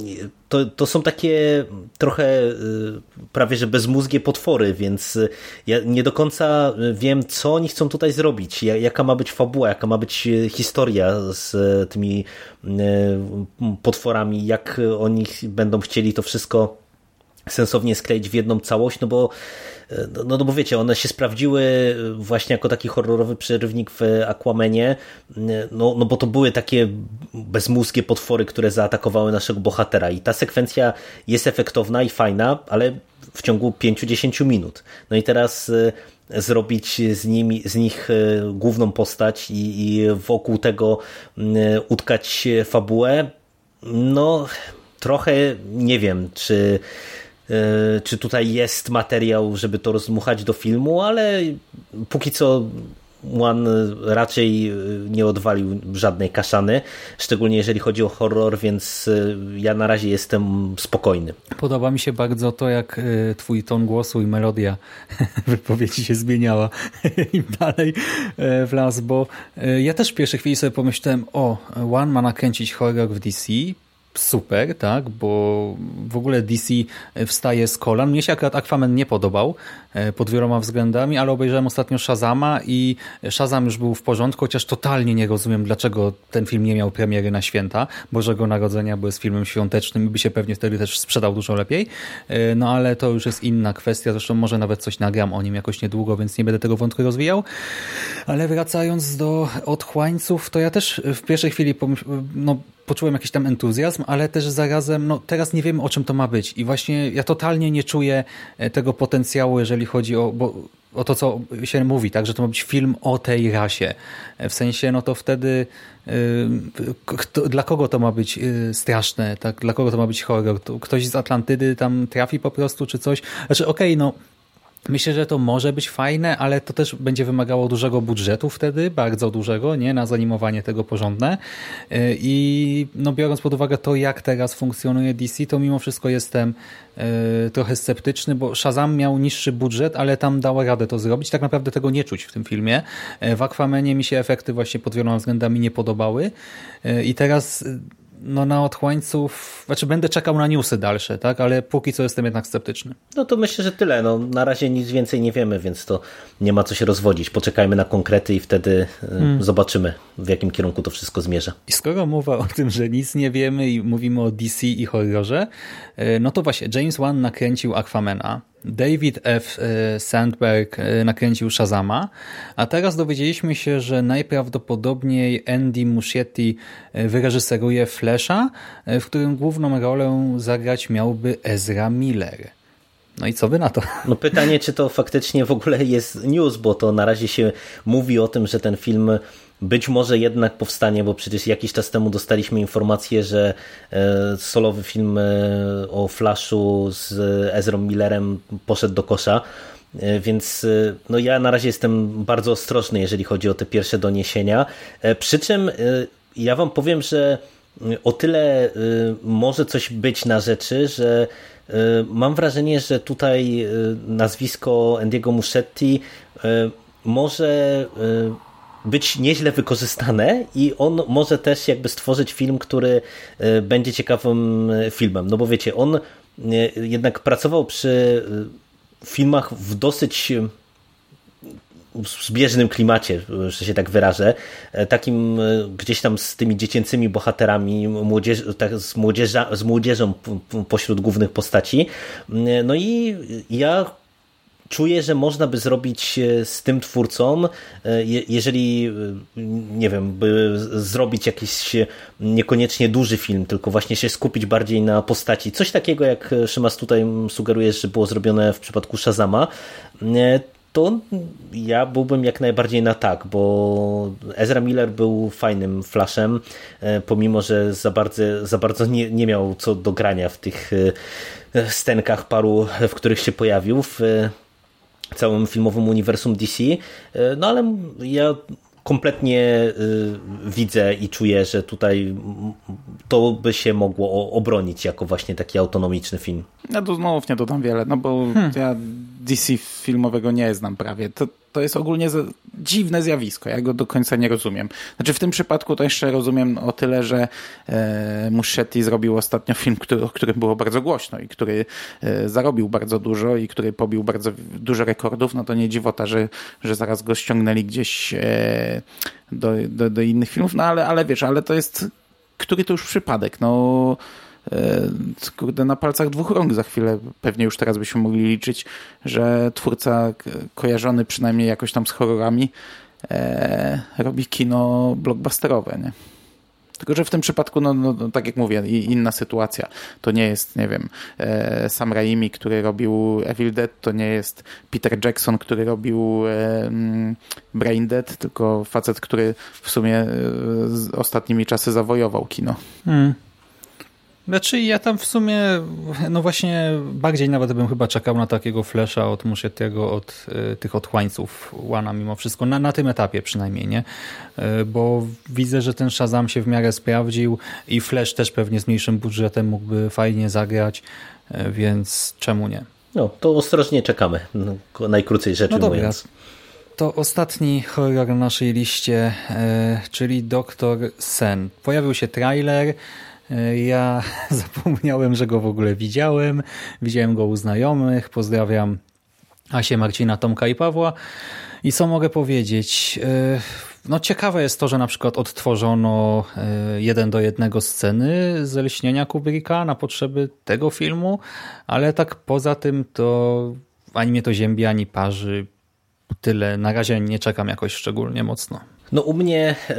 to, to są takie trochę e, prawie że bezmózgie potwory, więc ja nie do końca wiem, co oni chcą tutaj zrobić, jaka ma być fabuła, jaka ma być historia z tymi e, potworami, jak oni będą chcieli to wszystko sensownie skleić w jedną całość, no bo no, no bo wiecie, one się sprawdziły właśnie jako taki horrorowy przerywnik w Aquamenie, no, no bo to były takie bezmózgie potwory, które zaatakowały naszego bohatera. I ta sekwencja jest efektowna i fajna, ale w ciągu 5-10 minut. No i teraz e, zrobić z, nimi, z nich e, główną postać i, i wokół tego utkać fabułę, no trochę nie wiem, czy E, czy tutaj jest materiał, żeby to rozmuchać do filmu, ale póki co One raczej e, nie odwalił żadnej kaszany, szczególnie jeżeli chodzi o horror, więc e, ja na razie jestem spokojny. Podoba mi się bardzo to, jak twój ton głosu i melodia wypowiedzi się zmieniała im dalej w las, bo ja też w pierwszej chwili sobie pomyślałem, o, One ma nakręcić horror w DC, super, tak, bo w ogóle DC wstaje z kolan. Mnie się akurat Aquaman nie podobał e, pod wieloma względami, ale obejrzałem ostatnio Shazama i Shazam już był w porządku, chociaż totalnie nie rozumiem, dlaczego ten film nie miał premiery na święta Bożego Narodzenia, bo jest filmem świątecznym i by się pewnie wtedy też sprzedał dużo lepiej. E, no ale to już jest inna kwestia, zresztą może nawet coś nagram o nim jakoś niedługo, więc nie będę tego wątku rozwijał. Ale wracając do otchłańców, to ja też w pierwszej chwili no, poczułem jakiś tam entuzjazm, ale też zarazem, no teraz nie wiemy o czym to ma być i właśnie ja totalnie nie czuję e, tego potencjału, jeżeli chodzi o, bo, o to, co się mówi, tak, że to ma być film o tej rasie. E, w sensie, no to wtedy yy, kto, dla kogo to ma być yy, straszne, tak, dla kogo to ma być horror? Ktoś z Atlantydy tam trafi po prostu, czy coś? Znaczy, okej, okay, no Myślę, że to może być fajne, ale to też będzie wymagało dużego budżetu wtedy, bardzo dużego, nie, na zanimowanie tego porządne. Y, I no, biorąc pod uwagę to, jak teraz funkcjonuje DC, to mimo wszystko jestem y, trochę sceptyczny, bo Shazam miał niższy budżet, ale tam dała radę to zrobić. Tak naprawdę tego nie czuć w tym filmie. Y, w Aquamenie mi się efekty właśnie pod wieloma względami nie podobały. I teraz no na otchłańców, znaczy będę czekał na newsy dalsze, tak, ale póki co jestem jednak sceptyczny. No to myślę, że tyle. No, na razie nic więcej nie wiemy, więc to nie ma co się rozwodzić. Poczekajmy na konkrety i wtedy e, hmm. zobaczymy, w jakim kierunku to wszystko zmierza. I skoro mowa o tym, że nic nie wiemy i mówimy o DC i horrorze, e, no to właśnie James Wan nakręcił Aquamena David F. Sandberg nakręcił Shazama, a teraz dowiedzieliśmy się, że najprawdopodobniej Andy Muschietti wyreżyseruje Flasha, w którym główną rolę zagrać miałby Ezra Miller. No i co wy na to? No pytanie, czy to faktycznie w ogóle jest news, bo to na razie się mówi o tym, że ten film być może jednak powstanie, bo przecież jakiś czas temu dostaliśmy informację, że e, solowy film e, o Flashu z Ezra Millerem poszedł do kosza. E, więc no ja na razie jestem bardzo ostrożny, jeżeli chodzi o te pierwsze doniesienia. Przy czym ja wam powiem, że o tyle może coś być na rzeczy, że mam wrażenie, że tutaj nazwisko Andiego Muschetti może być nieźle wykorzystane i on może też jakby stworzyć film, który będzie ciekawym filmem. No bo wiecie, on jednak pracował przy filmach w dosyć zbieżnym klimacie, że się tak wyrażę, takim gdzieś tam z tymi dziecięcymi bohaterami, młodzież, tak, z, młodzieża, z młodzieżą pośród głównych postaci. No i ja czuję, że można by zrobić e, z tym twórcą, e, jeżeli, e, nie wiem, by zrobić jakiś niekoniecznie duży film, tylko właśnie się skupić bardziej na postaci. Coś takiego, jak Szymas tutaj sugerujesz, że było zrobione w przypadku Shazama, to ja byłbym jak najbardziej na tak, bo Ezra Miller był fajnym flashem, pomimo, że za bardzo, za bardzo nie, nie miał co do grania w tych stenkach paru, w których się pojawił. W całym filmowym uniwersum DC. E, no ale ja kompletnie widzę i czuję, że tutaj to by się mogło obronić jako właśnie taki autonomiczny film. Ja tu znów nie dodam wiele, no bo hmm. ja DC filmowego nie znam prawie. To, to jest ogólnie dziwne zjawisko. Ja go do końca nie rozumiem. Znaczy w tym przypadku to jeszcze rozumiem o tyle, że e, Muschetti zrobił ostatnio film, który, o którym było bardzo głośno i który e, zarobił bardzo dużo i który pobił bardzo dużo rekordów. No to nie dziwota, że, że zaraz go ściągnęli gdzieś e, do, do, do innych filmów. No ale, ale wiesz, ale to jest który to już przypadek. No kurde, na palcach dwóch rąk za chwilę pewnie już teraz byśmy mogli liczyć, że twórca kojarzony przynajmniej jakoś tam z horrorami e, robi kino blockbusterowe, nie? Tylko, że w tym przypadku, no, no, no, tak jak mówię, inna sytuacja. To nie jest, nie wiem, e, Sam Raimi, który robił Evil Dead, to nie jest Peter Jackson, który robił e, mm, Brain Dead, tylko facet, który w sumie e, ostatnimi czasy zawojował kino. Hmm. Znaczy ja tam w sumie, no właśnie bardziej nawet bym chyba czekał na takiego flesza od Muszettiego, od y, tych otchłańców Łana mimo wszystko, na, na tym etapie przynajmniej, nie? Y, bo widzę, że ten Shazam się w miarę sprawdził i Flash też pewnie z mniejszym budżetem mógłby fajnie zagrać, y, więc czemu nie? No, to ostrożnie czekamy, no, najkrócej rzecz no ujmując. To ostatni horror na naszej liście, czyli Doktor Sen. Pojawił się trailer, ja zapomniałem, że go w ogóle widziałem. Widziałem go u znajomych. Pozdrawiam Asię, Marcina, Tomka i Pawła. I co mogę powiedzieć? E, no ciekawe jest to, że na przykład odtworzono e, jeden do jednego sceny z Lśnienia Kubricka na potrzeby tego filmu, ale tak poza tym to ani mnie to ziębi, ani parzy. Tyle. Na razie nie czekam jakoś szczególnie mocno. No u mnie y,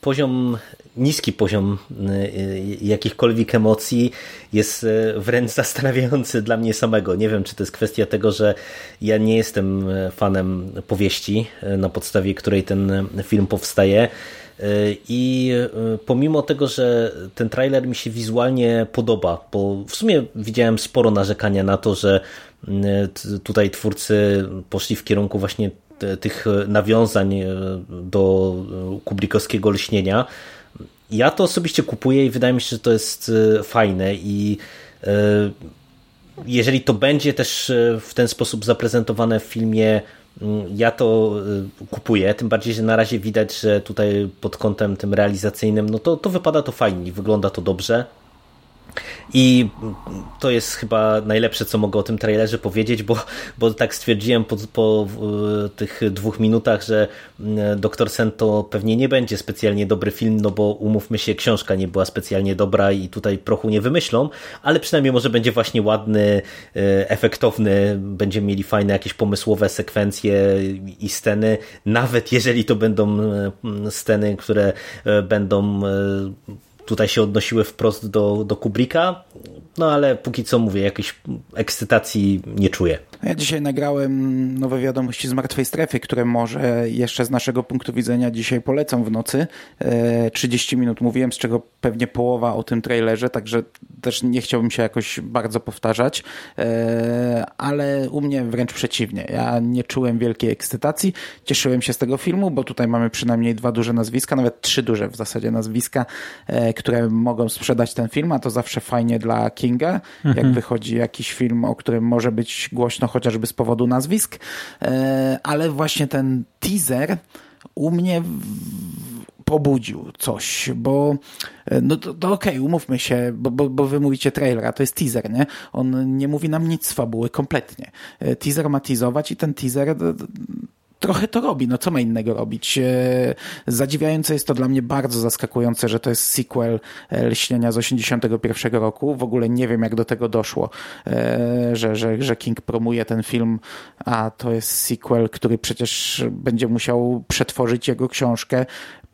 poziom, niski poziom y, jakichkolwiek emocji jest y, wręcz zastanawiający dla mnie samego. Nie wiem, czy to jest kwestia tego, że ja nie jestem fanem powieści, na podstawie której ten film powstaje. I pomimo tego, że ten trailer mi się wizualnie podoba, bo w sumie widziałem sporo narzekania na to, że tutaj twórcy poszli w kierunku właśnie tych nawiązań do kubrikowskiego lśnienia. Ja to osobiście kupuję i wydaje mi się, że to jest e, fajne i e, jeżeli to będzie też w ten sposób zaprezentowane w filmie, mm, ja to kupuję, tym bardziej, że na razie widać, że tutaj pod kątem tym realizacyjnym, no to, to wypada to fajnie, wygląda to dobrze. I to jest chyba najlepsze, co mogę o tym trailerze powiedzieć, bo, bo tak stwierdziłem po, po tych dwóch minutach, że mm, Doktor Sen to pewnie nie będzie specjalnie dobry film, no bo umówmy się, książka nie była specjalnie dobra i tutaj prochu nie wymyślą, ale przynajmniej może będzie właśnie ładny, e, efektowny, będziemy mieli fajne jakieś pomysłowe sekwencje i sceny, nawet jeżeli to będą e, sceny, które e, będą tutaj się odnosiły wprost do, do no ale póki co mówię, jakiejś ekscytacji nie czuję. Ja dzisiaj nagrałem nowe wiadomości z Martwej Strefy, które może jeszcze z naszego punktu widzenia dzisiaj polecam w nocy. 30 e, minut mówiłem, z czego pewnie połowa o tym trailerze, także też nie chciałbym się jakoś bardzo powtarzać, e, ale u mnie wręcz przeciwnie. Ja nie czułem wielkiej ekscytacji, cieszyłem się z tego filmu, bo tutaj mamy przynajmniej dwa duże nazwiska, nawet trzy duże w zasadzie nazwiska, e, które mogą sprzedać ten film, a to zawsze fajnie dla Kinga, mhm. jak wychodzi jakiś film, o którym może być głośno chociażby z powodu nazwisk, e, ale właśnie ten teaser u mnie pobudził coś, bo e, no to, to okej, okay, umówmy się, bo, bo, bo wy mówicie trailer, a to jest teaser, nie? On nie mówi nam nic z fabuły, kompletnie. E, teaser ma teasować i ten teaser trochę to robi, no co ma innego robić? E, zadziwiające jest to dla mnie bardzo zaskakujące, że to jest sequel e, Lśnienia z 81 roku. W ogóle nie wiem, jak do tego doszło, e, że, że, że King promuje ten film, a to jest sequel, który przecież będzie musiał przetworzyć jego książkę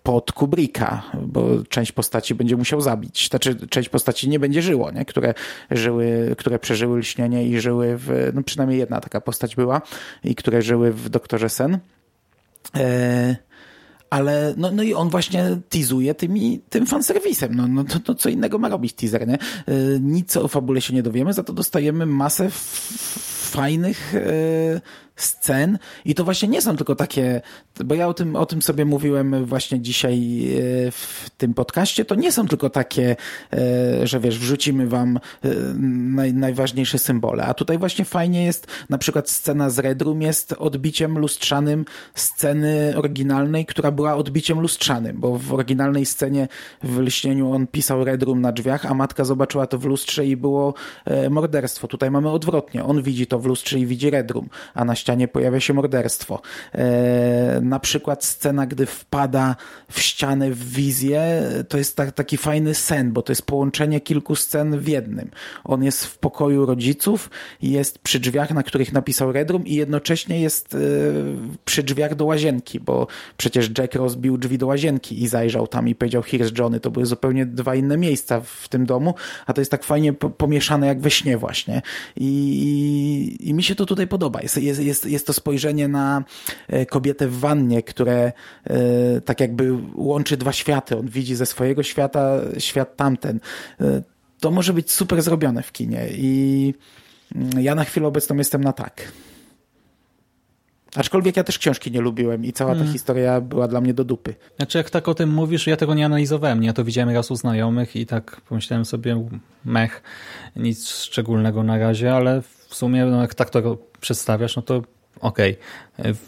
pod Kubricka, bo część postaci będzie musiał zabić. Znaczy, część postaci nie będzie żyło, nie? Które, żyły, które przeżyły lśnienie i żyły w, no przynajmniej jedna taka postać była, i które żyły w Doktorze Sen. E, ale no, no i on właśnie teasuje tymi, tym fanserwisem. No, no to, co innego ma robić teaser, nie? E, nic o fabule się nie dowiemy, za to dostajemy masę fajnych e, scen i to właśnie nie są tylko takie, bo ja o tym, o tym sobie mówiłem właśnie dzisiaj e, w tym podcaście, to nie są tylko takie, e, że wiesz, wrzucimy wam naj, najważniejsze symbole, a tutaj właśnie fajnie jest, na przykład scena z Red Room jest odbiciem lustrzanym sceny oryginalnej, która była odbiciem lustrzanym, bo w oryginalnej scenie w Lśnieniu on pisał Red Room na drzwiach, a matka zobaczyła to w lustrze i było morderstwo. Tutaj mamy odwrotnie. On widzi to w lustrze i widzi Red Room, a na ścianie pojawia się morderstwo. E, na przykład scena, gdy wpada w ścianę w wizję, to jest tak, taki fajny sen, bo to jest połączenie kilku scen w jednym. On jest w pokoju rodziców, jest przy drzwiach, na których napisał Redrum i jednocześnie jest e, przy drzwiach do łazienki, bo przecież Jack rozbił drzwi do łazienki i zajrzał tam i powiedział Here's Johnny. To były zupełnie dwa inne miejsca w tym domu, a to jest tak fajnie pomieszane jak we śnie właśnie. I, i mi się to tutaj podoba. Jest, jest, jest, jest to spojrzenie na e, kobietę w wannie, które e, tak jakby łączy dwa światy. On widzi ze swojego świata świat tamten. E, to może być super zrobione w kinie i mm, ja na chwilę obecną jestem na tak. Aczkolwiek ja też książki nie lubiłem i cała ta hmm. historia była dla mnie do dupy. Znaczy jak tak o tym mówisz, ja tego nie analizowałem. Ja to widziałem raz u znajomych i tak pomyślałem sobie mech, nic szczególnego na razie, ale w sumie no, jak tak to przedstawiasz, no to okej, okay.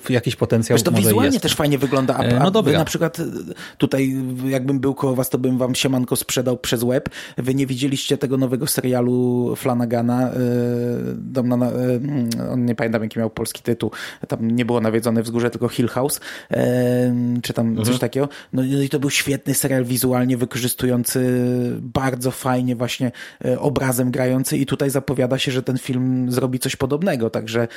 Jakiś potencjał Wiesz, to może wizualnie jest. też fajnie wygląda, a, e, no dobra. na przykład e, tutaj jakbym był koło was, to bym wam siemanko sprzedał przez web. Wy nie widzieliście tego nowego serialu Flanagana, e, dom na, on nie pamiętam jaki miał polski tytuł, tam nie było nawiedzone wzgórze, tylko Hill House, czy tam mhm. coś takiego. No, no i to był świetny serial wizualnie wykorzystujący bardzo fajnie właśnie obrazem grający i tutaj zapowiada się, że ten film zrobi coś podobnego, także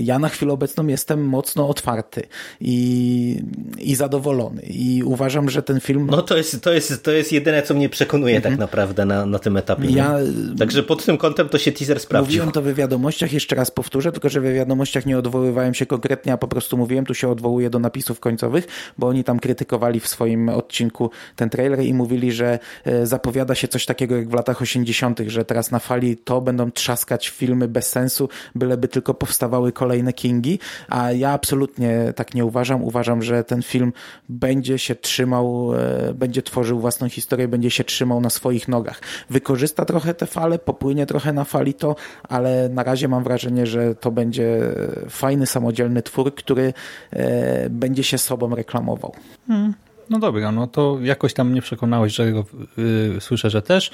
ja na chwilę obecną jestem mocno otwarty i, i zadowolony. I uważam, że ten film. No to jest, to jest, to jest jedyne, co mnie przekonuje tak mhm. tak naprawdę na, na tym etapie. Ja... Także pod tym kątem to się teaser sprawdził. Mówiłem to we wiadomościach, jeszcze raz powtórzę, tylko że we wiadomościach nie odwoływałem się konkretnie, a po prostu mówiłem, tu się odwołuję do napisów końcowych, bo oni tam krytykowali w swoim odcinku ten trailer i mówili, że e, zapowiada się coś takiego jak w latach 80., że teraz na fali to będą trzaskać filmy bez sensu, byleby tylko powstawały kolejne Kingi, a ja absolutnie tak nie uważam. Uważam, że ten film będzie się trzymał, e, będzie tworzył własną historię, będzie się trzymał na swoich nogach. Wykorzysta trochę te fale, popłynie trochę na fali to, ale na razie mam wrażenie, że to będzie fajny, samodzielny twór, który e, będzie się sobą reklamował. Hmm. No dobra, no to jakoś tam mnie przekonałeś, że yy, słyszę, że też.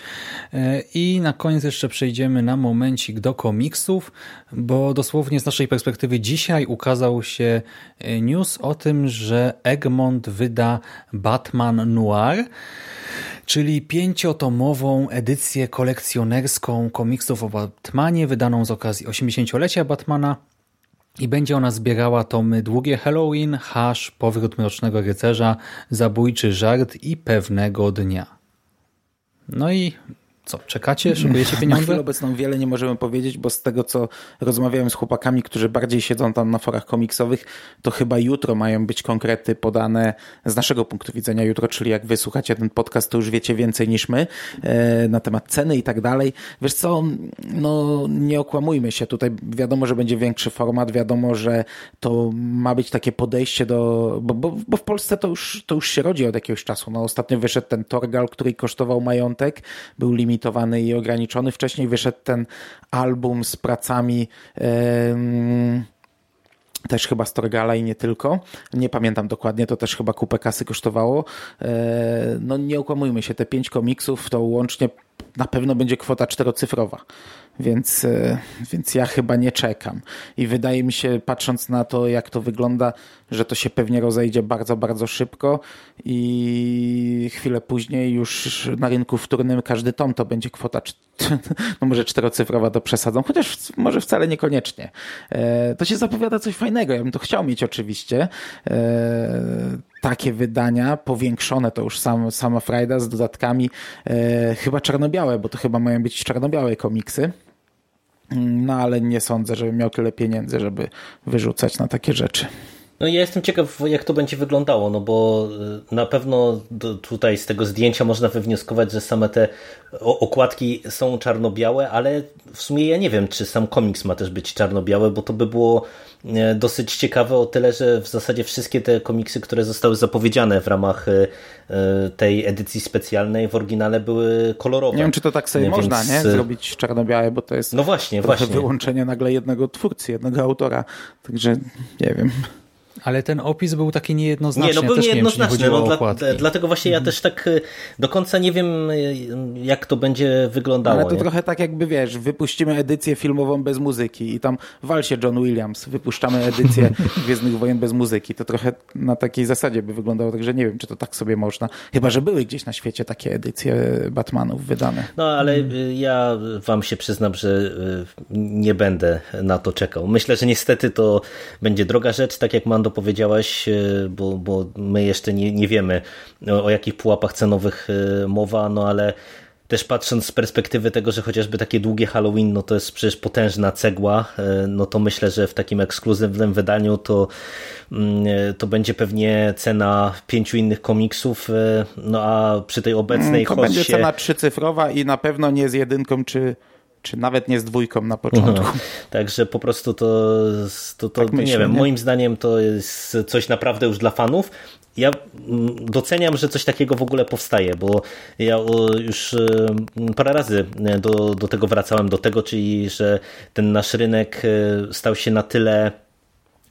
Yy, I na koniec jeszcze przejdziemy na momencik do komiksów, bo dosłownie z naszej perspektywy dzisiaj ukazał się y, news o tym, że Egmont wyda Batman Noir, czyli pięciotomową edycję kolekcjonerską komiksów o Batmanie, wydaną z okazji 80-lecia Batmana i będzie ona zbierała tomy Długie Halloween, Hash, Powrót Mrocznego Rycerza, Zabójczy Żart i Pewnego Dnia. No i co, czekacie? Szykujecie pieniądze? Na chwilę obecną wiele nie możemy powiedzieć, bo z tego, co rozmawiałem z chłopakami, którzy bardziej siedzą tam na forach komiksowych, to chyba jutro mają być konkrety podane z naszego punktu widzenia jutro, czyli jak wysłuchacie ten podcast, to już wiecie więcej niż my e, na temat ceny i tak dalej. Wiesz co, no nie okłamujmy się, tutaj wiadomo, że będzie większy format, wiadomo, że to ma być takie podejście do, bo, bo, bo w Polsce to już, to już się rodzi od jakiegoś czasu. No ostatnio wyszedł ten Torgal, który kosztował majątek, był limit limitowany i ograniczony. Wcześniej wyszedł ten album z pracami też chyba Storgala i nie tylko. Nie pamiętam dokładnie, to też chyba kupę kasy kosztowało. E, no nie okłamujmy się, te pięć komiksów to łącznie na pewno będzie kwota czterocyfrowa. Więc, e, więc ja chyba nie czekam. I wydaje mi się, patrząc na to, jak to wygląda, że to się pewnie rozejdzie bardzo, bardzo szybko i chwilę później już na rynku wtórnym każdy tom to będzie kwota, no może czterocyfrowa to przesadzą, chociaż może wcale niekoniecznie. E, to się zapowiada coś fajnego. Ja bym to chciał mieć oczywiście. E, takie wydania, powiększone to już sam, sama frajda z dodatkami, chyba czarno-białe, bo to chyba mają być czarno-białe komiksy. No ale nie sądzę, żebym miał tyle pieniędzy, żeby wyrzucać na takie rzeczy. No ja jestem ciekaw, jak to będzie wyglądało, no bo y, na pewno tutaj z tego zdjęcia można wywnioskować, że same te okładki są czarno-białe, ale w sumie ja nie wiem, czy sam komiks ma też być czarno-białe, bo to by było e, dosyć ciekawe o tyle, że w zasadzie wszystkie te komiksy, które zostały zapowiedziane w ramach e, tej edycji specjalnej w oryginale były kolorowe. Nie wiem, czy to tak sobie Więc... można, nie? Zrobić czarno-białe, bo to jest no właśnie, właśnie. wyłączenie nagle jednego twórcy, jednego autora. Także nie wiem. Ale ten opis był taki niejednoznaczny. Nie, no był ja niejednoznaczny. Wiem, no, dla, dlatego właśnie ja mhm. też tak y, do końca nie wiem, y, jak to będzie wyglądało. Ale to nie? trochę tak jakby, wiesz, wypuścimy edycję filmową bez muzyki i tam wal się John Williams, wypuszczamy edycję Gwiezdnych Wojen bez muzyki. To trochę na takiej zasadzie by wyglądało, także nie wiem, czy to tak sobie można. Chyba, że były gdzieś na świecie takie edycje Batmanów wydane. No, ale mhm. ja wam się przyznam, że nie będę na to czekał. Myślę, że niestety to będzie droga rzecz, tak jak Mando powiedziałeś, e, bo, bo my jeszcze nie, nie wiemy o, o jakich pułapach cenowych e, mowa, no ale też patrząc z perspektywy tego, że chociażby takie długie Halloween, no to jest przecież potężna cegła, e, no to myślę, że w takim ekskluzywnym wydaniu to, mm, to będzie pewnie cena pięciu innych komiksów, no a przy tej obecnej mm, To będzie cena trzycyfrowa i na pewno nie z jedynką czy czy nawet nie z dwójką na początku. Mhm. Także po prostu to, to, to tak nie myślę, wiem, nie? moim zdaniem to jest coś naprawdę już dla fanów. Ja mm, doceniam, że coś takiego w ogóle powstaje, bo ja już parę razy do, do tego wracałem, do tego, czyli że ten nasz rynek e, stał się na tyle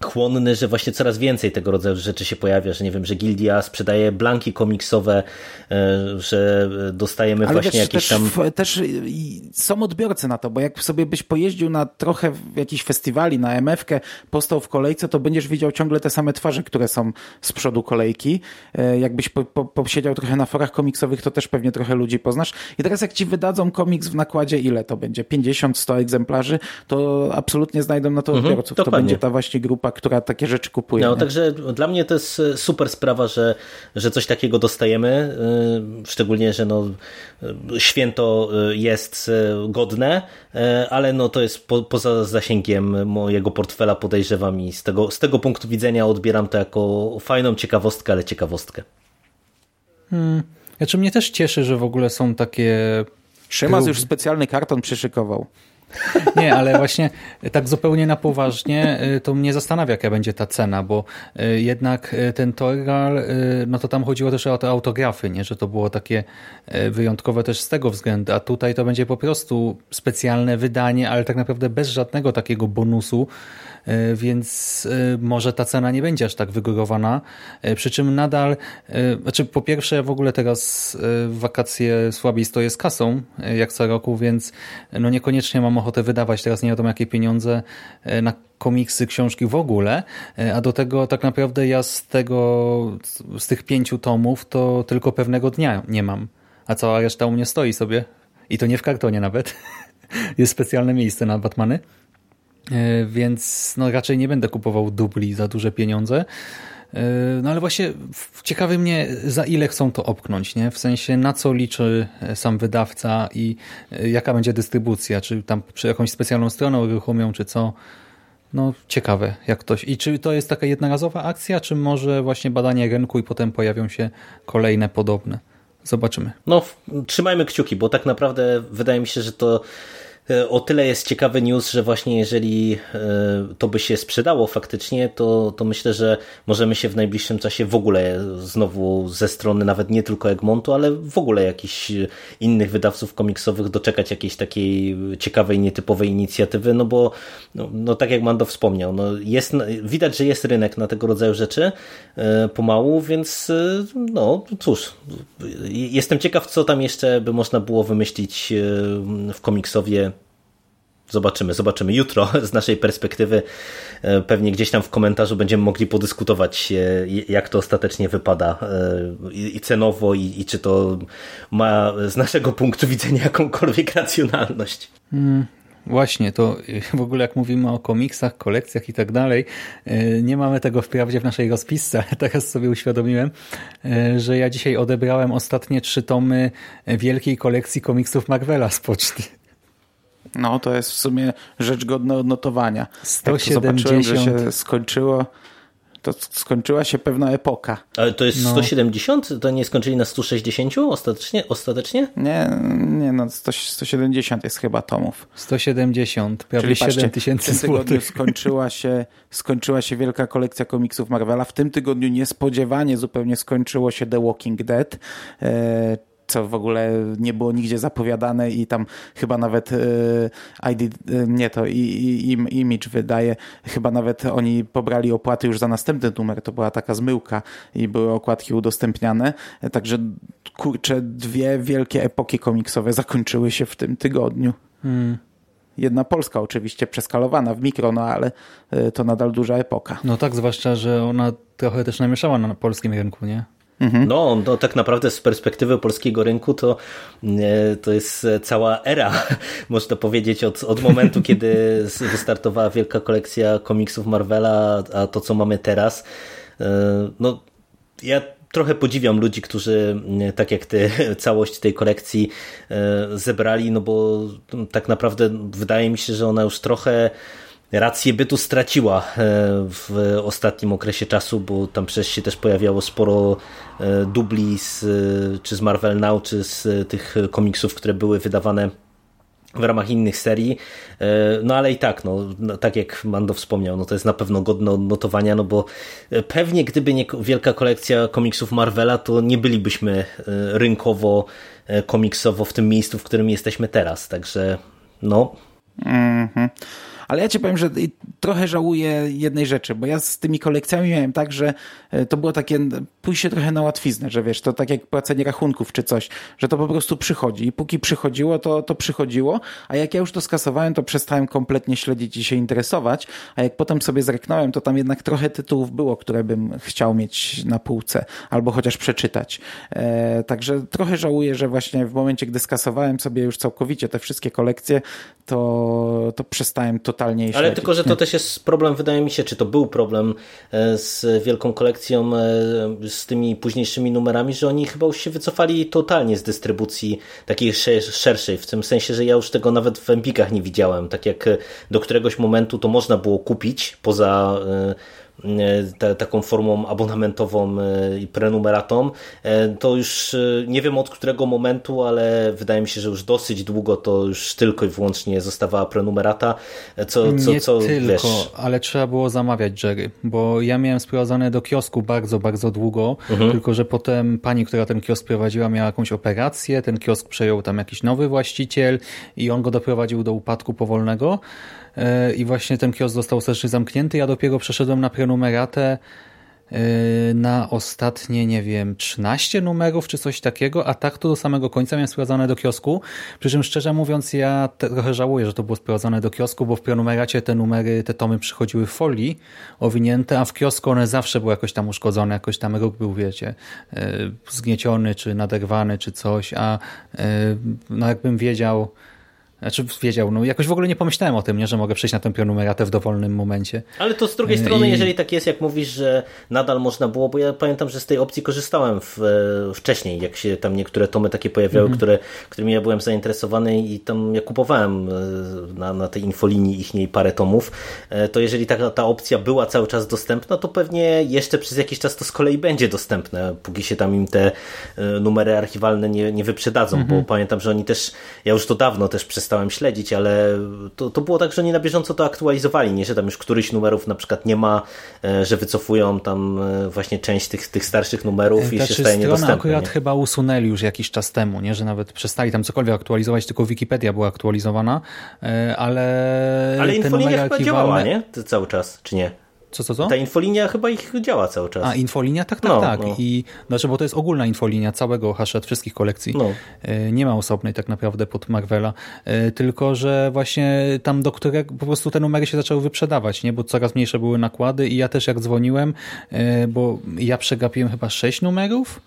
chłonny, że właśnie coraz więcej tego rodzaju rzeczy się pojawia, że nie wiem, że Gildia sprzedaje blanki komiksowe, e, że dostajemy Ale właśnie wiesz, jakieś też, tam... Też są odbiorcy na to, bo jak sobie byś pojeździł na trochę jakiś festiwali, na MF-kę, postał w kolejce, to będziesz widział ciągle te same twarze, które są z przodu kolejki. E, jakbyś po, po, posiedział trochę na forach komiksowych, to też pewnie trochę ludzi poznasz. I teraz jak ci wydadzą komiks w nakładzie, ile to będzie? 50-100 egzemplarzy, to absolutnie znajdą na to mhm, odbiorców. To będzie ta właśnie grupa, która takie rzeczy kupuje. No, także dla mnie to jest e, super sprawa, że, że coś takiego dostajemy, e, szczególnie, że no, e, święto jest godne, ale no, to jest po, poza zasięgiem mojego portfela podejrzewam i z tego, z tego punktu widzenia odbieram to jako fajną ciekawostkę, ale ciekawostkę. Hmm. Znaczy mnie też cieszy, że w ogóle są takie... Szymas już specjalny karton przyszykował. Nie, ale właśnie tak zupełnie na poważnie y, to mnie zastanawia, jaka będzie ta cena, bo y, jednak y, ten Torgal, no to tam chodziło też o te autografy, nie? że to było takie wyjątkowe też z tego względu, a tutaj to będzie po prostu specjalne wydanie, ale tak naprawdę bez żadnego takiego bonusu, więc e, może ta cena nie będzie aż tak wygórowana. Przy czym nadal, znaczy po pierwsze w ogóle teraz wakacje słabiej stoję z kasą, jak co roku, więc no niekoniecznie mam ochotę wydawać teraz nie wiadomo jakie pieniądze na komiksy, książki w ogóle, a do tego tak naprawdę ja z tego, z tych pięciu tomów to tylko pewnego dnia nie mam, a cała reszta u mnie stoi sobie i to nie w kartonie nawet. Jest specjalne miejsce na Batmany. E, więc no raczej nie będę kupował dubli za duże pieniądze. E, no ale właśnie ciekawy mnie, za ile chcą to opknąć, nie? W sensie na co liczy e, sam wydawca i jaka będzie dystrybucja, czy tam przy jakąś specjalną stroną uruchomią, czy co. No ciekawe, jak ktoś. I czy to jest taka jednorazowa akcja, czy może właśnie badanie rynku i potem pojawią się kolejne podobne? Zobaczymy. No, trzymajmy kciuki, bo tak naprawdę wydaje mi się, że to o tyle jest ciekawy news, że właśnie jeżeli e, to by się sprzedało faktycznie, to, to myślę, że możemy się w najbliższym czasie w ogóle znowu ze strony nawet nie tylko Egmontu, ale w ogóle jakichś innych wydawców komiksowych doczekać jakiejś takiej ciekawej, nietypowej inicjatywy, no bo no, no tak jak Mando wspomniał, no jest, widać, że jest rynek na tego rodzaju rzeczy e, pomału, więc no cóż, jestem ciekaw, co tam jeszcze by można było wymyślić w komiksowie Zobaczymy, zobaczymy. Jutro z naszej perspektywy e, pewnie gdzieś tam w komentarzu będziemy mogli podyskutować, e, jak to ostatecznie wypada e, i cenowo, i, i czy to ma z naszego punktu widzenia jakąkolwiek racjonalność. Hmm. Właśnie, to w ogóle jak mówimy o komiksach, kolekcjach i tak dalej, nie mamy tego wprawdzie w naszej rozpisce, ale teraz sobie uświadomiłem, że ja dzisiaj odebrałem ostatnie trzy tomy wielkiej kolekcji komiksów Marvela z poczty. No, to jest w sumie rzecz godna odnotowania. 170. Jak zobaczyłem, że się skończyło, to skończyła się pewna epoka. Ale to jest no. 170? To nie skończyli na 160 ostatecznie? ostatecznie? Nie, nie no 100, 170 jest chyba tomów. 170, prawie Czyli 7 tysięcy złotych. skończyła się, skończyła się wielka kolekcja komiksów Marvela. W tym tygodniu niespodziewanie zupełnie skończyło się The Walking Dead. E, co w ogóle nie było nigdzie zapowiadane i tam chyba nawet e, ID, e, nie to, i, i, Image wydaje, chyba nawet oni pobrali opłaty już za następny numer, to była taka zmyłka i były okładki udostępniane, także kurczę, dwie wielkie epoki komiksowe zakończyły się w tym tygodniu. Hmm. Jedna polska oczywiście przeskalowana w mikro, no ale e, to nadal duża epoka. No tak, zwłaszcza, że ona trochę też namieszała na polskim rynku, nie? Mhm. No, no, tak naprawdę z perspektywy polskiego rynku to, e, to jest cała era, można powiedzieć, od, od momentu, kiedy wystartowała wielka kolekcja komiksów Marvela, a to, co mamy teraz. E, no, ja trochę podziwiam ludzi, którzy e, tak jak ty całość tej kolekcji zebrali, no bo tak naprawdę wydaje mi się, że ona już trochę rację bytu straciła e, w ostatnim okresie czasu, bo tam przecież się też pojawiało sporo e, dubli z, czy z Marvel Now, czy z tych komiksów, które były wydawane w ramach innych serii, e, no ale i tak, no, no, tak jak Mando wspomniał, no to jest na pewno godne odnotowania, no bo pewnie gdyby nie wielka kolekcja komiksów Marvela, to nie bylibyśmy rynkowo, komiksowo w tym miejscu, w którym jesteśmy teraz, także no. Mhm. Ale ja ci powiem, że trochę żałuję jednej rzeczy, bo ja z tymi kolekcjami miałem tak, że e, to było takie pójście trochę na łatwiznę, że wiesz, to tak jak płacenie rachunków czy coś, że to po prostu przychodzi i póki przychodziło, to, to przychodziło, a jak ja już to skasowałem, to przestałem kompletnie śledzić i się interesować, a jak potem sobie zreknąłem, to tam jednak trochę tytułów było, które bym chciał mieć na półce, albo chociaż przeczytać. E, także trochę żałuję, że właśnie w momencie, gdy skasowałem sobie już całkowicie te wszystkie kolekcje, to, to przestałem totalnie Ale tylko, że to też jest problem, wydaje mi się, czy to był problem e, z wielką kolekcją, e, z tymi późniejszymi numerami, że oni chyba już się wycofali totalnie z dystrybucji takiej szerszej, w tym sensie, że ja już tego nawet w Empikach nie widziałem, tak jak do któregoś momentu to można było kupić poza e, te, taką formą abonamentową e, i prenumeratą, e, to już e, nie wiem od którego momentu, ale wydaje mi się, że już dosyć długo to już tylko i wyłącznie zostawała prenumerata. Co, co, nie co, tylko, wiesz... ale trzeba było zamawiać Jerry, bo ja miałem sprowadzane do kiosku bardzo, bardzo długo, mhm. tylko że potem pani, która ten kiosk prowadziła miała jakąś operację, ten kiosk przejął tam jakiś nowy właściciel i on go doprowadził do upadku powolnego i właśnie ten kiosk został ostatecznie zamknięty. Ja dopiero przeszedłem na prenumeratę Yy, na ostatnie, nie wiem, 13 numerów czy coś takiego, a tak to do samego końca miałem sprowadzone do kiosku. Przy czym szczerze mówiąc, ja trochę żałuję, że to było sprowadzone do kiosku, bo w prenumeracie te numery, te tomy przychodziły w folii owinięte, a w kiosku one zawsze były jakoś tam uszkodzone, jakoś tam róg był, wiecie, yy, zgnieciony czy naderwany czy coś, a no jakbym wiedział, znaczy wiedział, no jakoś w ogóle nie pomyślałem o tym, nie, że mogę przejść na tę prenumeratę w dowolnym momencie. Ale to z drugiej strony, I... jeżeli tak jest, jak mówisz, że nadal można było, bo ja pamiętam, że z tej opcji korzystałem w, e, wcześniej, jak się tam niektóre tomy takie pojawiały, mm -hmm. które, którymi ja byłem zainteresowany i tam ja kupowałem e, na, na tej infolinii ich niej parę tomów, e, to jeżeli ta, ta opcja była cały czas dostępna, to pewnie jeszcze przez jakiś czas to z kolei będzie dostępne, póki się tam im te numery archiwalne nie, nie wyprzedadzą, mm -hmm. bo mhm. pamiętam, że oni też, ja już to dawno też przestałem przestałem śledzić, ale to, to było tak, że oni na bieżąco to aktualizowali, nie, że tam już któryś numerów na przykład nie ma, e, że wycofują tam e, właśnie część tych, tych starszych numerów i się staje akurat nie? chyba usunęli już jakiś czas temu, nie, że nawet przestali tam cokolwiek aktualizować, tylko Wikipedia była aktualizowana, e, ale Ale infolinia chyba działała, nie? Cały czas, czy nie? Co, co, co? Ta infolinia chyba ich działa cały czas. A, infolinia? Tak, tak, no, tak. No. I, znaczy, bo to jest ogólna infolinia całego Hachette, wszystkich kolekcji. No. E, nie ma osobnej tak naprawdę pod Marvela. E, tylko, że właśnie tam do którego po prostu te numery się zaczęły wyprzedawać, nie? Bo coraz mniejsze były nakłady i ja też jak dzwoniłem, e, bo ja przegapiłem chyba sześć numerów,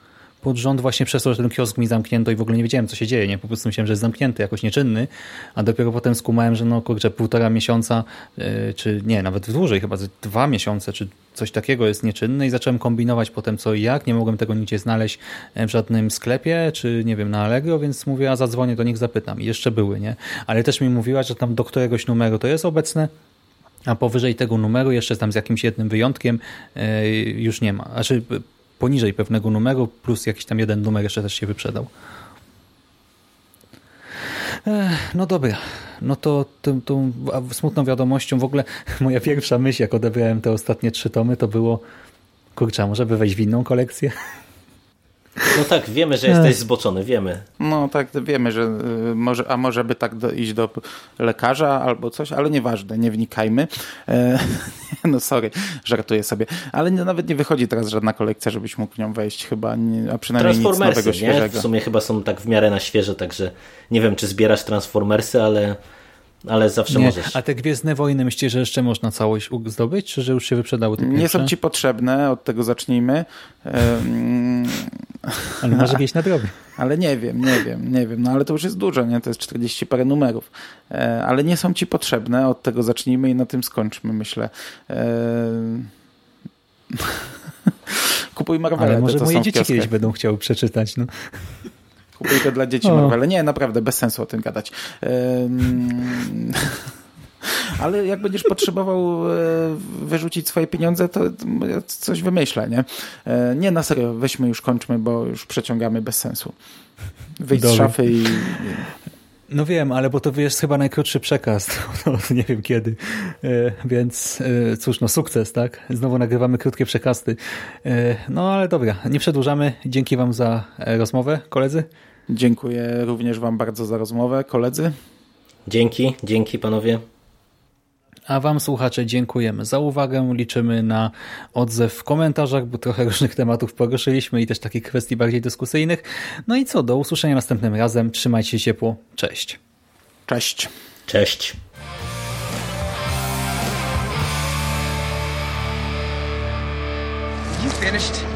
pod rząd właśnie przez to, że ten kiosk mi zamknięto i w ogóle nie wiedziałem, co się dzieje. Nie? Po prostu myślałem, że jest zamknięty, jakoś nieczynny, a dopiero potem skumałem, że no kurczę, półtora miesiąca, yy, czy nie, nawet dłużej, chyba dwa miesiące, czy coś takiego jest nieczynny i zacząłem kombinować potem co i jak. Nie mogłem tego nigdzie znaleźć e, w żadnym sklepie, czy nie wiem, na Allegro, więc mówię, a zadzwonię do nich, zapytam. I jeszcze były, nie? Ale też mi mówiła, że tam do któregoś numeru to jest obecne, a powyżej tego numeru, jeszcze tam z jakimś jednym wyjątkiem, yy, już nie ma. Znaczy, poniżej pewnego numeru, plus jakiś tam jeden numer jeszcze też się wyprzedał. No dobra, no to tą, tą smutną wiadomością w ogóle moja pierwsza myśl, jak odebrałem te ostatnie trzy tomy, to było kurczę, może by wejść w inną kolekcję? No tak, wiemy, że jesteś zboczony, wiemy. No tak, wiemy, że y, może, a może by tak do, iść do lekarza albo coś, ale nieważne, nie wnikajmy. E, no sorry, żartuję sobie. Ale nie, nawet nie wychodzi teraz żadna kolekcja, żebyś mógł w nią wejść chyba, nie, a przynajmniej nic nowego, świeżego. Nie? W sumie chyba są tak w miarę na świeże, także nie wiem, czy zbierasz Transformersy, ale ale zawsze nie. możesz. A te Gwiezdne Wojny myślicie, że jeszcze można całość zdobyć, czy że już się wyprzedały te Nie są ci potrzebne, od tego zacznijmy. ale może gdzieś na drogę. Ale nie wiem, nie wiem, nie wiem. No ale to już jest dużo, nie? To jest 40 parę numerów. E, ale nie są ci potrzebne, od tego zacznijmy i na tym skończmy, myślę. E, kupuj Marvele. Ale może moje dzieci kiedyś będą chciały przeczytać, no. Kupuj to dla dzieci Marvele. Nie, naprawdę, bez sensu o tym gadać. ale jak będziesz potrzebował e, wyrzucić swoje pieniądze, to coś wymyślę, nie? E, nie, na serio, weźmy już, kończmy, bo już przeciągamy bez sensu. Wyjdź Dobry. z szafy i... No wiem, ale bo to jest chyba najkrótszy przekaz, nie wiem kiedy, e, więc cóż, no sukces, tak? Znowu nagrywamy krótkie przekasty. No ale dobra, nie przedłużamy. Dzięki wam za rozmowę, koledzy. Dziękuję również wam bardzo za rozmowę, koledzy. Dzięki, dzięki panowie. A Wam, słuchacze, dziękujemy za uwagę. Liczymy na odzew w komentarzach, bo trochę różnych tematów poruszyliśmy i też takich kwestii bardziej dyskusyjnych. No i co, do usłyszenia następnym razem. Trzymajcie się ciepło. Cześć. Cześć. Cześć. You finished?